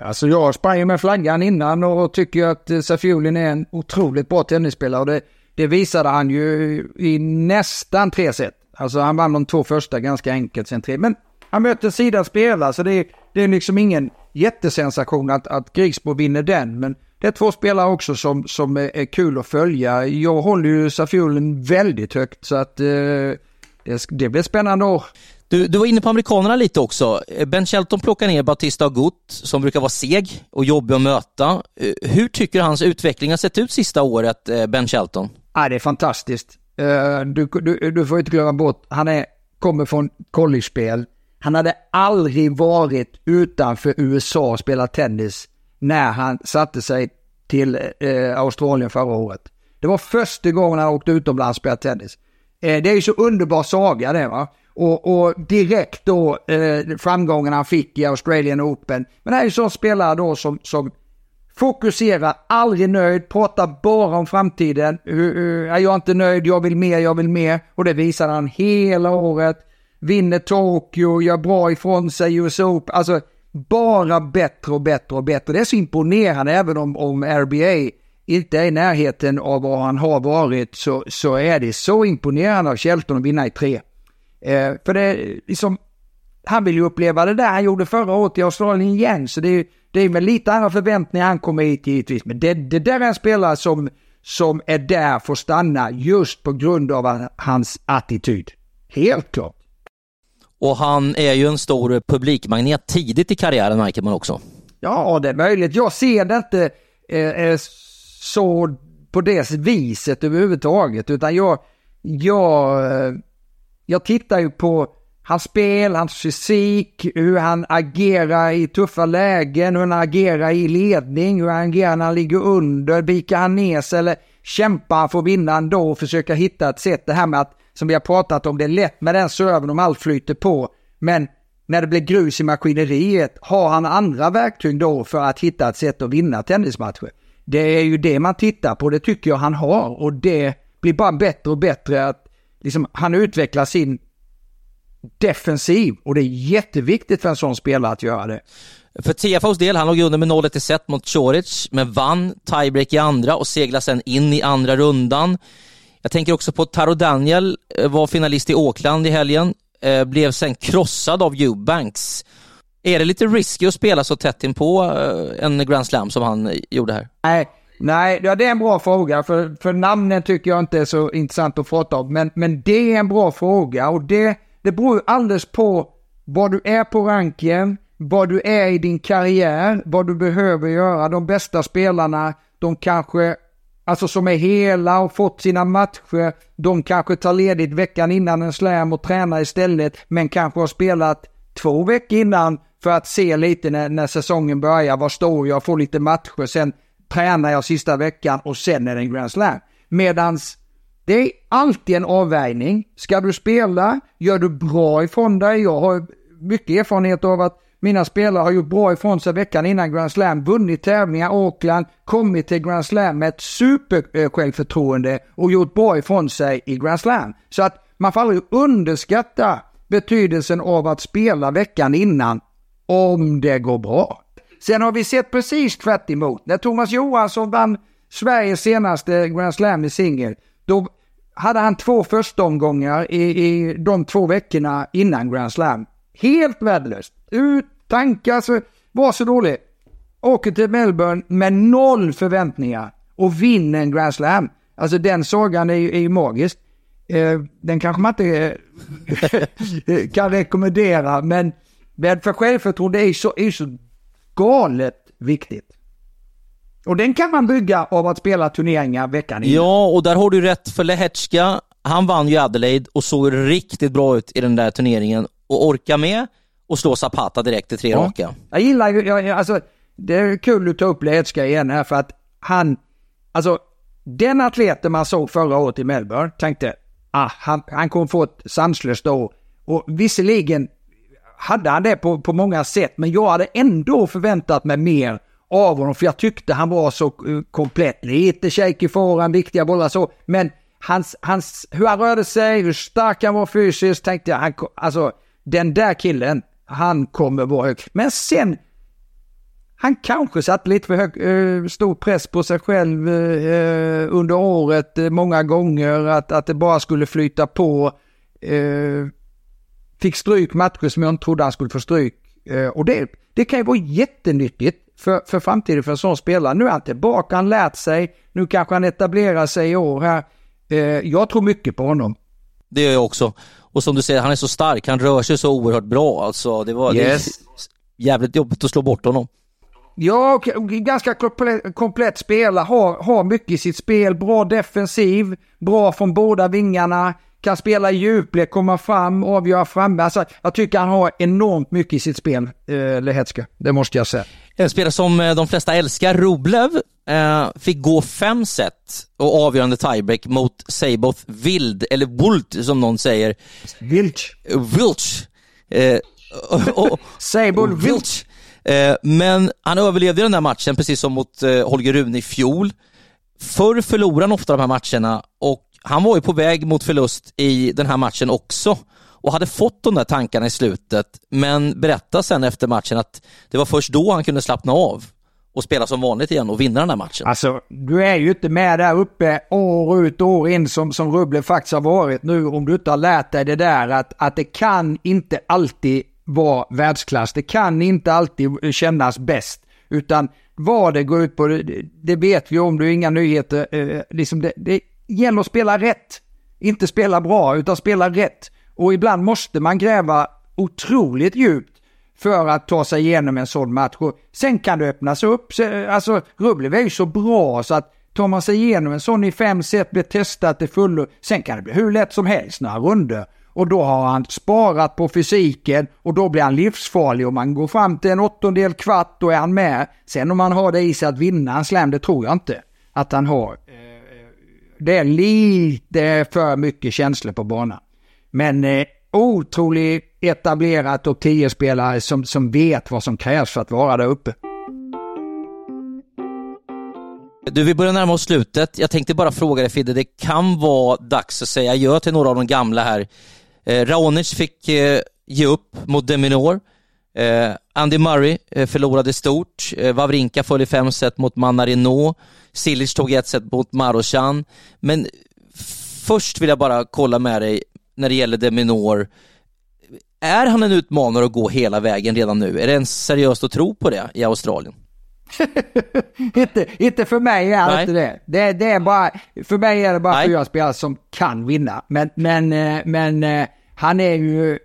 Alltså jag sprang ju med flaggan innan och tycker att Safiolin är en otroligt bra tennisspelare det, det visade han ju i nästan tre set. Alltså han vann de två första ganska enkelt sen tre. Men han möter sida spelare så det är, det är liksom ingen jättesensation att, att Grigsbo vinner den. Men det är två spelare också som, som är, kul att följa. Jag håller ju Safiolin väldigt högt så att eh, det, det blir spännande år. Du, du var inne på amerikanerna lite också. Ben Shelton plockar ner Batista Agut som brukar vara seg och jobbig att möta. Eh, hur tycker du hans utveckling har sett ut sista året, eh, Ben Shelton? Ja, det är fantastiskt. Eh, du, du, du får inte glömma bort, han är, kommer från college-spel. Han hade aldrig varit utanför USA och spelat tennis när han satte sig till eh, Australien förra året. Det var första gången han åkte utomlands och spelade tennis. Eh, det är ju så underbar saga det va. Och, och direkt då eh, framgången han fick i Australian Open. Men det är ju sån spelare då som, som fokuserar, aldrig nöjd, pratar bara om framtiden. Uh, uh, jag är inte nöjd, jag vill mer, jag vill mer. Och det visar han hela året. Vinner Tokyo, gör bra ifrån sig i US Open. Alltså bara bättre och bättre och bättre. Det är så imponerande även om, om RBA inte är i närheten av vad han har varit så, så är det så imponerande av Shelton att vinna i tre. Eh, för det är liksom, han vill ju uppleva det där han gjorde förra året i Australien igen, så det är, det är med lite andra förväntningar han kommer hit givetvis. Men det, det där är en spelare som, som är där för att stanna just på grund av hans attityd. Helt klart. Och han är ju en stor publikmagnet tidigt i karriären märker man också. Ja, det är möjligt. Jag ser det inte eh, eh så på det viset överhuvudtaget, utan jag, jag, eh, jag tittar ju på hans spel, hans fysik, hur han agerar i tuffa lägen, hur han agerar i ledning, hur han agerar när han ligger under, bikar han ner sig eller kämpar han för att vinna ändå och försöka hitta ett sätt. Det här med att, som vi har pratat om, det är lätt med den serven om allt flyter på. Men när det blir grus i maskineriet, har han andra verktyg då för att hitta ett sätt att vinna tennismatcher? Det är ju det man tittar på, det tycker jag han har och det blir bara bättre och bättre att liksom, han utvecklar sin defensiv och det är jätteviktigt för en sån spelare att göra det. För TFOs del, han låg under med 0-1 i set mot Choric, men vann tiebreak i andra och seglade sen in i andra rundan. Jag tänker också på Taro Daniel, eh, var finalist i Auckland i helgen, eh, blev sen krossad av Eubanks. Är det lite risky att spela så tätt in på eh, en Grand Slam som han gjorde här? Nej, nej ja, det är en bra fråga. För, för namnen tycker jag inte är så intressant att prata om. Men, men det är en bra fråga och det, det beror alldeles på vad du är på ranken, vad du är i din karriär, vad du behöver göra. De bästa spelarna, de kanske, alltså som är hela och fått sina matcher, de kanske tar ledigt veckan innan en slam och tränar istället, men kanske har spelat två veckor innan för att se lite när, när säsongen börjar, var står jag, får lite matcher, sen tränar jag sista veckan och sen är det en Grand Slam. Medans det är alltid en avvägning. Ska du spela, gör du bra ifrån dig. Jag har mycket erfarenhet av att mina spelare har gjort bra ifrån sig veckan innan Grand Slam, vunnit tävlingar, Auckland, kommit till Grand Slam med ett super och gjort bra ifrån sig i Grand Slam. Så att man får aldrig underskatta betydelsen av att spela veckan innan om det går bra. Sen har vi sett precis tvärt emot. När Thomas Johansson vann Sveriges senaste Grand Slam i singel, då hade han två första omgångar i, i de två veckorna innan Grand Slam. Helt värdelöst. Ut tankar, så, alltså, var så dålig. Åker till Melbourne med noll förväntningar och vinner en Grand Slam. Alltså den sagan är ju, är ju magisk. Eh, den kanske man inte eh, *laughs* kan rekommendera, men men för självförtroende är så, är så galet viktigt. Och den kan man bygga av att spela turneringar veckan innan. Ja, och där har du rätt för Lehetska. Han vann ju Adelaide och såg riktigt bra ut i den där turneringen och orka med och slå Zapata direkt i tre ja. raka. Jag gillar ju, jag, alltså, det är kul att ta upp Lehetska igen här för att han, alltså den atleten man såg förra året i Melbourne tänkte, ah, han, han kommer få ett sanslöst år. Och visserligen hade han det på, på många sätt, men jag hade ändå förväntat mig mer av honom, för jag tyckte han var så uh, komplett. Lite shaky forehand, viktiga bollar så, men hans, hans, hur han rörde sig, hur stark han var fysiskt, tänkte jag, han, alltså den där killen, han kommer vara hög. Men sen, han kanske satt lite för hög, eh, stor press på sig själv eh, eh, under året många gånger, att, att det bara skulle flyta på. Fick stryk matcher som jag inte trodde han skulle få stryk. Och det, det kan ju vara jättenyttigt för, för framtiden för en sån spelare. Nu är han tillbaka, han lärt sig, nu kanske han etablerar sig i år här. Jag tror mycket på honom. Det gör jag också. Och som du säger, han är så stark, han rör sig så oerhört bra. Alltså, det var yes. det jävligt jobbigt att slå bort honom. Ja, ganska komplett, komplett spelare, har, har mycket i sitt spel, bra defensiv, bra från båda vingarna, kan spela i komma fram, avgöra framme. Alltså, jag tycker han har enormt mycket i sitt spel, eh, Lehetska. Det måste jag säga. En spelare som eh, de flesta älskar, Rublev, eh, fick gå fem set och avgörande tiebreak mot Seiboth Wild, eller Wult som någon säger. Wilch. Wilch. Eh, *laughs* Seiboth Wilch. Eh, men han överlevde den där matchen, precis som mot eh, Holger Rune i fjol. Förr förlorade han ofta de här matcherna och han var ju på väg mot förlust i den här matchen också och hade fått de där tankarna i slutet, men berättade sen efter matchen att det var först då han kunde slappna av och spela som vanligt igen och vinna den här matchen. Alltså, du är ju inte med där uppe år ut och år in som, som Rubble faktiskt har varit nu om du inte har lärt dig det där att, att det kan inte alltid vara världsklass. Det kan inte alltid kännas bäst. Utan vad det går ut på, det, det vet vi om, det är inga nyheter. Eh, liksom det, det gäller att spela rätt. Inte spela bra, utan spela rätt. Och ibland måste man gräva otroligt djupt för att ta sig igenom en sån match. Och sen kan det öppnas upp. Alltså, Rublev är ju så bra så att tar man sig igenom en sån i fem set, blir testat till fullo, sen kan det bli hur lätt som helst några runder. och då har han sparat på fysiken och då blir han livsfarlig. Om man går fram till en åttondel kvart då är han med. Sen om han har det i sig att vinna en slam, det tror jag inte att han har. Det är lite för mycket känslor på banan. Men eh, otroligt etablerad topp 10-spelare som, som vet vad som krävs för att vara där uppe. Du, vi börjar närma oss slutet. Jag tänkte bara fråga dig Fidde, det kan vara dags att säga gör till några av de gamla här. Eh, Raonic fick eh, ge upp mot Deminor. Eh, Andy Murray eh, förlorade stort. Eh, Wawrinka föll i fem set mot Manarino. Silic tog ett set mot Marochan. Men först vill jag bara kolla med dig när det gäller Deminor. Är han en utmanare att gå hela vägen redan nu? Är det ens seriöst att tro på det i Australien? *laughs* inte, inte för mig är det inte det. det. Det är bara, för mig är det bara Nej. fyra spelare som kan vinna. Men, men, eh, men eh, han är ju,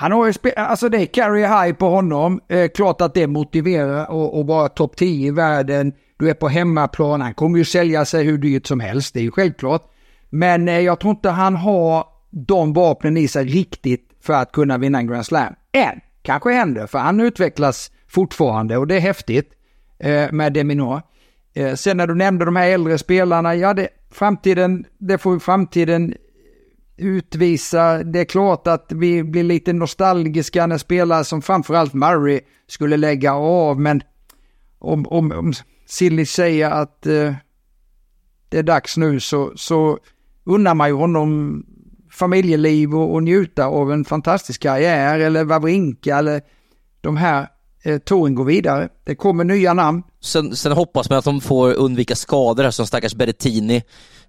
han har ju spelat, alltså det är carry high på honom. Eh, klart att det motiverar att vara topp 10 i världen. Du är på hemmaplan, han kommer ju sälja sig hur dyrt som helst, det är ju självklart. Men eh, jag tror inte han har de vapnen i sig riktigt för att kunna vinna en Grand Slam. Än, kanske händer, för han utvecklas fortfarande och det är häftigt eh, med Deminor. Eh, sen när du nämnde de här äldre spelarna, ja det, framtiden, det får framtiden utvisa. Det är klart att vi blir lite nostalgiska när spelare som framförallt Murray skulle lägga av, men om, om, om Silly säger att eh, det är dags nu så, så unnar man ju honom familjeliv och, och njuta av en fantastisk karriär eller Wawrinka eller de här eh, touren går vidare. Det kommer nya namn. Sen, sen hoppas man att de får undvika skador här som stackars Berrettini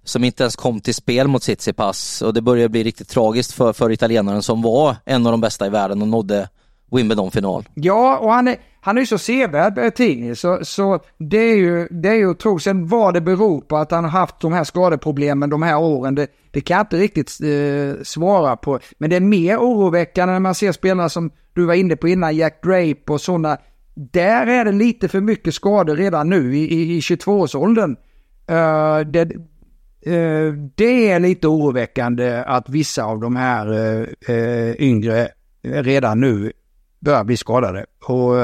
som inte ens kom till spel mot Tsitsipas och det började bli riktigt tragiskt för, för italienaren som var en av de bästa i världen och nådde Wimbledon-final. Ja, och han är, han är så sevärd eh, Berrettini, så, så det är ju, det är ju att tro. Sen vad det beror på att han har haft de här skadeproblemen de här åren, det, det kan jag inte riktigt eh, svara på. Men det är mer oroväckande när man ser spelare som du var inne på innan, Jack Drape och sådana. Där är det lite för mycket skador redan nu i, i, i 22-årsåldern. Uh, eh, det, uh, Eh, det är lite oroväckande att vissa av de här eh, eh, yngre redan nu börjar bli skadade. Och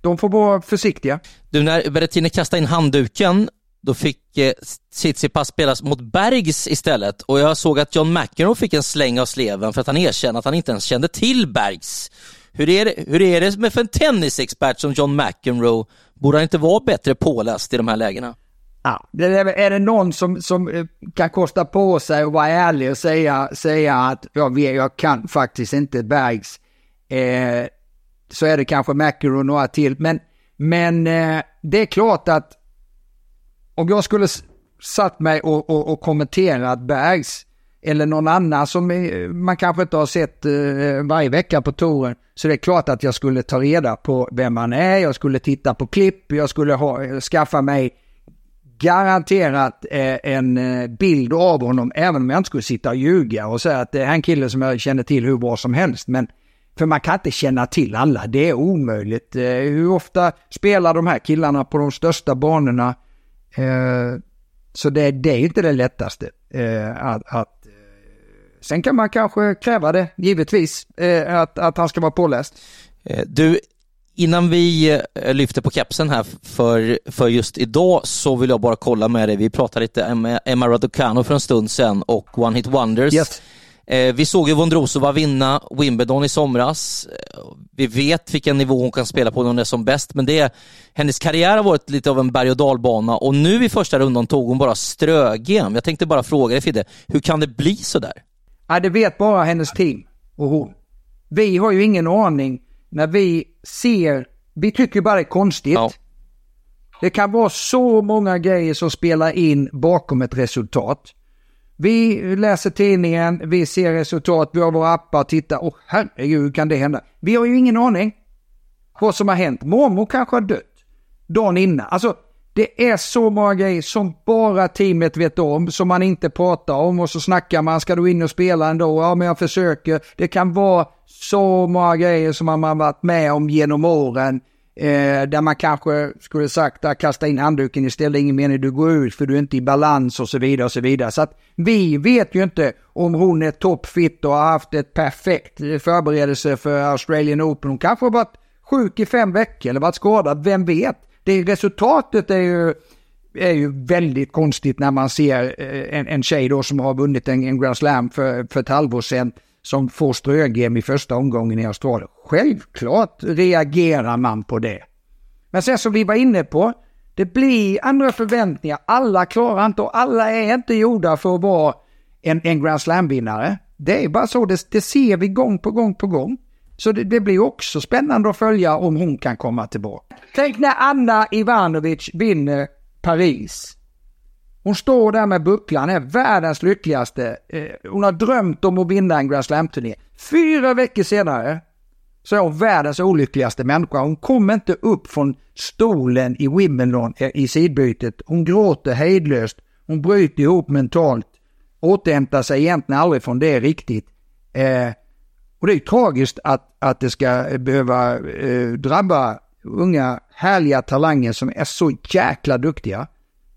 de får vara försiktiga. Du, när Berrettini kastade in handduken då fick eh, Tsitsipas spelas mot Bergs istället och jag såg att John McEnroe fick en släng av sleven för att han erkände att han inte ens kände till Bergs. Hur är det, hur är det med för en tennisexpert som John McEnroe? Borde han inte vara bättre påläst i de här lägena? Ja, är, det någon som, som eh, kan kosta på sig att vara ärlig och säga, säga att jag, jag kan faktiskt inte Bergs, eh, så är det kanske McEnroe och några till. Men, men eh, det är klart att om jag skulle satt mig och, och, och kommenterat Bergs eller någon annan som eh, man kanske inte har sett eh, varje vecka på touren. Så det är klart att jag skulle ta reda på vem han är, jag skulle titta på klipp, jag skulle ha, skaffa mig garanterat eh, en eh, bild av honom, även om jag inte skulle sitta och ljuga och säga att det är en kille som jag känner till hur bra som helst. Men för man kan inte känna till alla, det är omöjligt. Eh, hur ofta spelar de här killarna på de största banorna? Eh, så det, det är inte det lättaste. Eh, att, att, eh, sen kan man kanske kräva det, givetvis, eh, att, att han ska vara påläst. Eh, du, innan vi eh, lyfter på kepsen här för, för just idag så vill jag bara kolla med dig. Vi pratade lite om Emma Raducanu för en stund sedan och One Hit Wonders. Yes. Eh, vi såg ju Vondrosova vinna Wimbledon i somras. Eh, vi vet vilken nivå hon kan spela på när hon är som bäst, men det, hennes karriär har varit lite av en berg och dalbana och nu i första rundan tog hon bara strögem. Jag tänkte bara fråga dig Fidde, hur kan det bli så där? Ja, det vet bara hennes team och hon. Vi har ju ingen aning när vi ser, vi tycker bara det är konstigt. Ja. Det kan vara så många grejer som spelar in bakom ett resultat. Vi läser tidningen, vi ser resultat, vi har våra appar, tittar, och herregud, hur kan det hända? Vi har ju ingen aning vad som har hänt. Mormor kanske har dött dagen innan. Alltså, det är så många grejer som bara teamet vet om, som man inte pratar om och så snackar man, ska du in och spela ändå? Ja, men jag försöker. Det kan vara så många grejer som man har varit med om genom åren. Eh, där man kanske skulle sagt att kasta in handduken istället, ingen mening du går ut för du är inte i balans och så vidare och så vidare. Så att vi vet ju inte om hon är toppfit och har haft ett perfekt förberedelse för Australian Open. Hon kanske har varit sjuk i fem veckor eller varit skadad, vem vet? Det resultatet är ju, är ju väldigt konstigt när man ser eh, en, en tjej då som har vunnit en, en Grand Slam för, för ett halvår sedan som får strögem i första omgången i Australien. Självklart reagerar man på det. Men sen som vi var inne på, det blir andra förväntningar. Alla klarar inte och alla är inte gjorda för att vara en, en Grand Slam-vinnare. Det är bara så, det, det, ser vi gång på gång på gång. Så det, det, blir också spännande att följa om hon kan komma tillbaka. Tänk när Anna Ivanovic vinner Paris. Hon står där med bucklan, är världens lyckligaste. Eh, hon har drömt om att vinna en Grand Slam-turné. Fyra veckor senare så är hon världens olyckligaste människa. Hon kommer inte upp från stolen i Wimbledon eh, i sidbytet. Hon gråter hejdlöst. Hon bryter ihop mentalt. Återhämtar sig egentligen aldrig från det riktigt. Eh, och det är tragiskt att, att det ska eh, behöva eh, drabba unga härliga talanger som är så jäkla duktiga.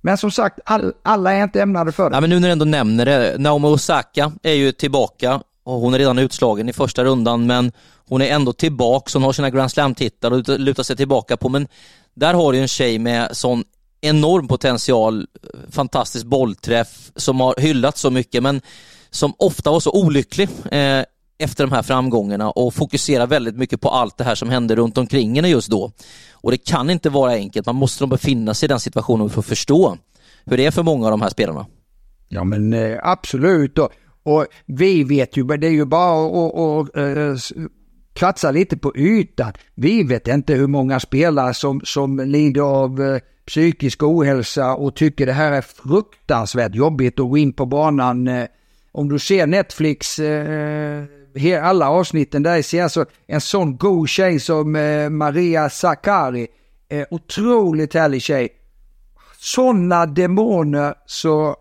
Men som sagt, all, alla är inte ämnade för det. Ja, men nu när du ändå nämner det, Naomi Osaka är ju tillbaka och hon är redan utslagen i första rundan men hon är ändå tillbaka, hon har sina Grand Slam-titlar och lutar sig tillbaka på men där har du en tjej med sån enorm potential, fantastisk bollträff som har hyllats så mycket men som ofta var så olycklig eh, efter de här framgångarna och fokuserar väldigt mycket på allt det här som händer runt omkring henne just då. Och det kan inte vara enkelt, man måste nog befinna sig i den situationen för att förstå hur det är för många av de här spelarna. Ja men eh, absolut och, och, vi vet ju, det är ju bara att äh, kratsa lite på ytan. Vi vet inte hur många spelare som, som lider av äh, psykisk ohälsa och tycker det här är fruktansvärt jobbigt att gå in på banan. Äh, om du ser Netflix alla avsnitten där ser alltså en sån god tjej som eh, Maria Sakari. Eh, otroligt härlig tjej. Sådana demoner så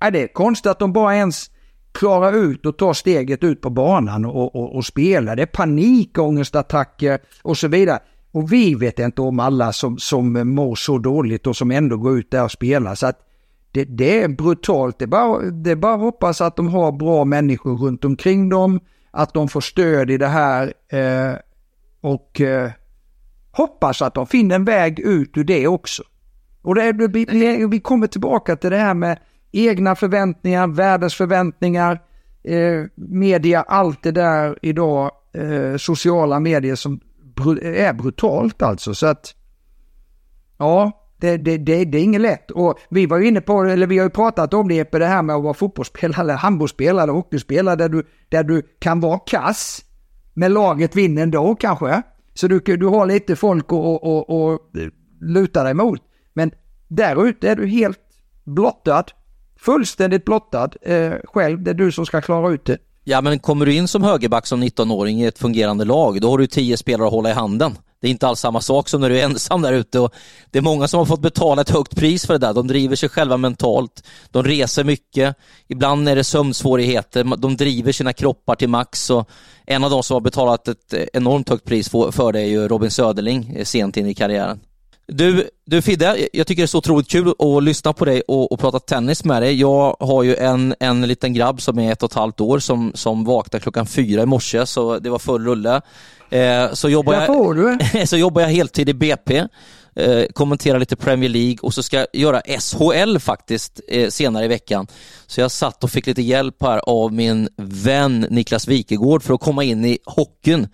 är det konstigt att de bara ens klarar ut och tar steget ut på banan och, och, och spela. Det är panikångestattacker och så vidare. Och vi vet inte om alla som, som mår så dåligt och som ändå går ut där och spelar. Så att det, det är brutalt. Det är, bara, det är bara att hoppas att de har bra människor runt omkring dem, att de får stöd i det här eh, och eh, hoppas att de finner en väg ut ur det också. Och det, vi, vi kommer tillbaka till det här med egna förväntningar, världens förväntningar, eh, media, allt det där idag, eh, sociala medier som br är brutalt alltså. Så att, ja, det, det, det, det, är inget lätt. Och vi var ju inne på, eller vi har ju pratat om det, på det här med att vara fotbollsspelare, handbollsspelare, hockeyspelare, där du, där du kan vara kass. Men laget vinner ändå kanske. Så du, du har lite folk att och, och, och luta dig mot. Men där ute är du helt blottad. Fullständigt blottad eh, själv. Det är du som ska klara ut det. Ja, men kommer du in som högerback som 19-åring i ett fungerande lag, då har du tio spelare att hålla i handen. Det är inte alls samma sak som när du är ensam där ute och det är många som har fått betala ett högt pris för det där. De driver sig själva mentalt, de reser mycket, ibland är det sömnsvårigheter, de driver sina kroppar till max och en av de som har betalat ett enormt högt pris för det är ju Robin Söderling eh, sent in i karriären. Du, du Fidde, jag tycker det är så otroligt kul att lyssna på dig och, och, prata tennis med dig. Jag har ju en, en liten grabb som är ett och ett halvt år som, som vaknade klockan fyra i morse så det var full rulle. Eh, så, jobbar jag, *laughs* så jobbar jag heltid i BP, eh, kommenterar lite Premier League och så ska jag göra SHL faktiskt eh, senare i veckan. Så jag satt och fick lite hjälp här av min vän Niklas Wikegård för att komma in i hockeyn.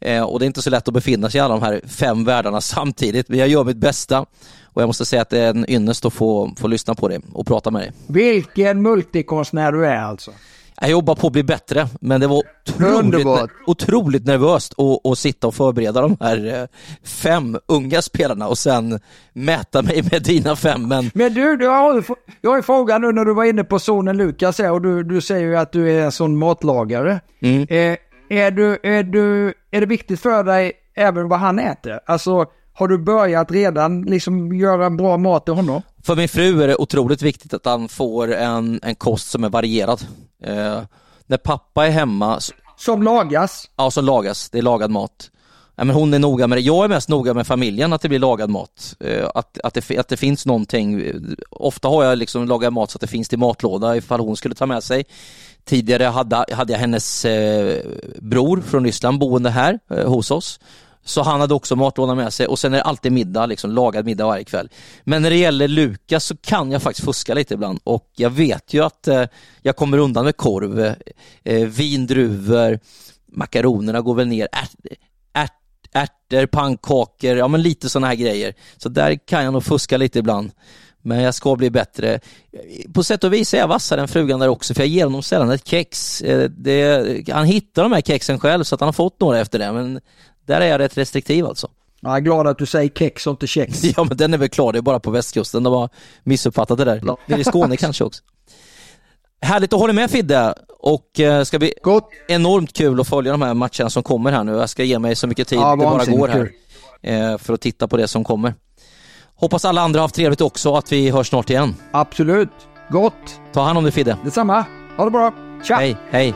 Eh, och det är inte så lätt att befinna sig i alla de här fem världarna *laughs* samtidigt, men jag gör mitt bästa. Och jag måste säga att det är en ynnest att få, få lyssna på det och prata med dig. Vilken multikonstnär du är alltså. Jag jobbar på att bli bättre, men det var otroligt, otroligt nervöst att, att sitta och förbereda de här eh, fem unga spelarna och sen mäta mig med dina fem. Men, men du, du har, jag har en fråga nu när du var inne på sonen Lukas och du, du säger ju att du är en sån matlagare. Mm. Eh, är, du, är, du, är det viktigt för dig även vad han äter? Alltså, har du börjat redan liksom göra bra mat till honom? För min fru är det otroligt viktigt att han får en, en kost som är varierad. Eh, när pappa är hemma... Som lagas? Ja, som lagas. Det är lagad mat. Ja, men hon är noga med det. Jag är mest noga med familjen, att det blir lagad mat. Eh, Att, att, det, att det finns någonting. Ofta har jag liksom lagat mat så att det finns till matlåda ifall hon skulle ta med sig. Tidigare hade, hade jag hennes eh, bror från Ryssland boende här eh, hos oss. Så han hade också matlåda med sig och sen är det alltid middag, liksom lagad middag varje kväll. Men när det gäller Lukas så kan jag faktiskt fuska lite ibland och jag vet ju att eh, jag kommer undan med korv, eh, eh vindruvor, makaronerna går väl ner, ärt, ärt, ärtor, pannkakor, ja men lite sådana här grejer. Så där kan jag nog fuska lite ibland. Men jag ska bli bättre. På sätt och vis är jag vassare än frugan där också, för jag ger honom sällan ett kex. Eh, Det, han hittar de här kexen själv, så att han har fått några efter det, men där är jag rätt restriktiv alltså. Jag är glad att du säger kex och inte kex. *laughs* Ja, men den är väl klar, det är bara på västkusten, de har missuppfattat det där. Det är i Skåne *laughs* kanske också. Härligt att hålla med Fidde och eh, ska bli Gott. enormt kul att följa de här matcherna som kommer här nu. Jag ska ge mig så mycket tid Ja, det bara går här eh, för att titta på det som kommer. Hoppas alla andra har haft trevligt också och att vi hörs snart igen. Absolut. Gott. Ta hand om dig Fidde. Detsamma. Ha det bra. Tja. Hej, hej.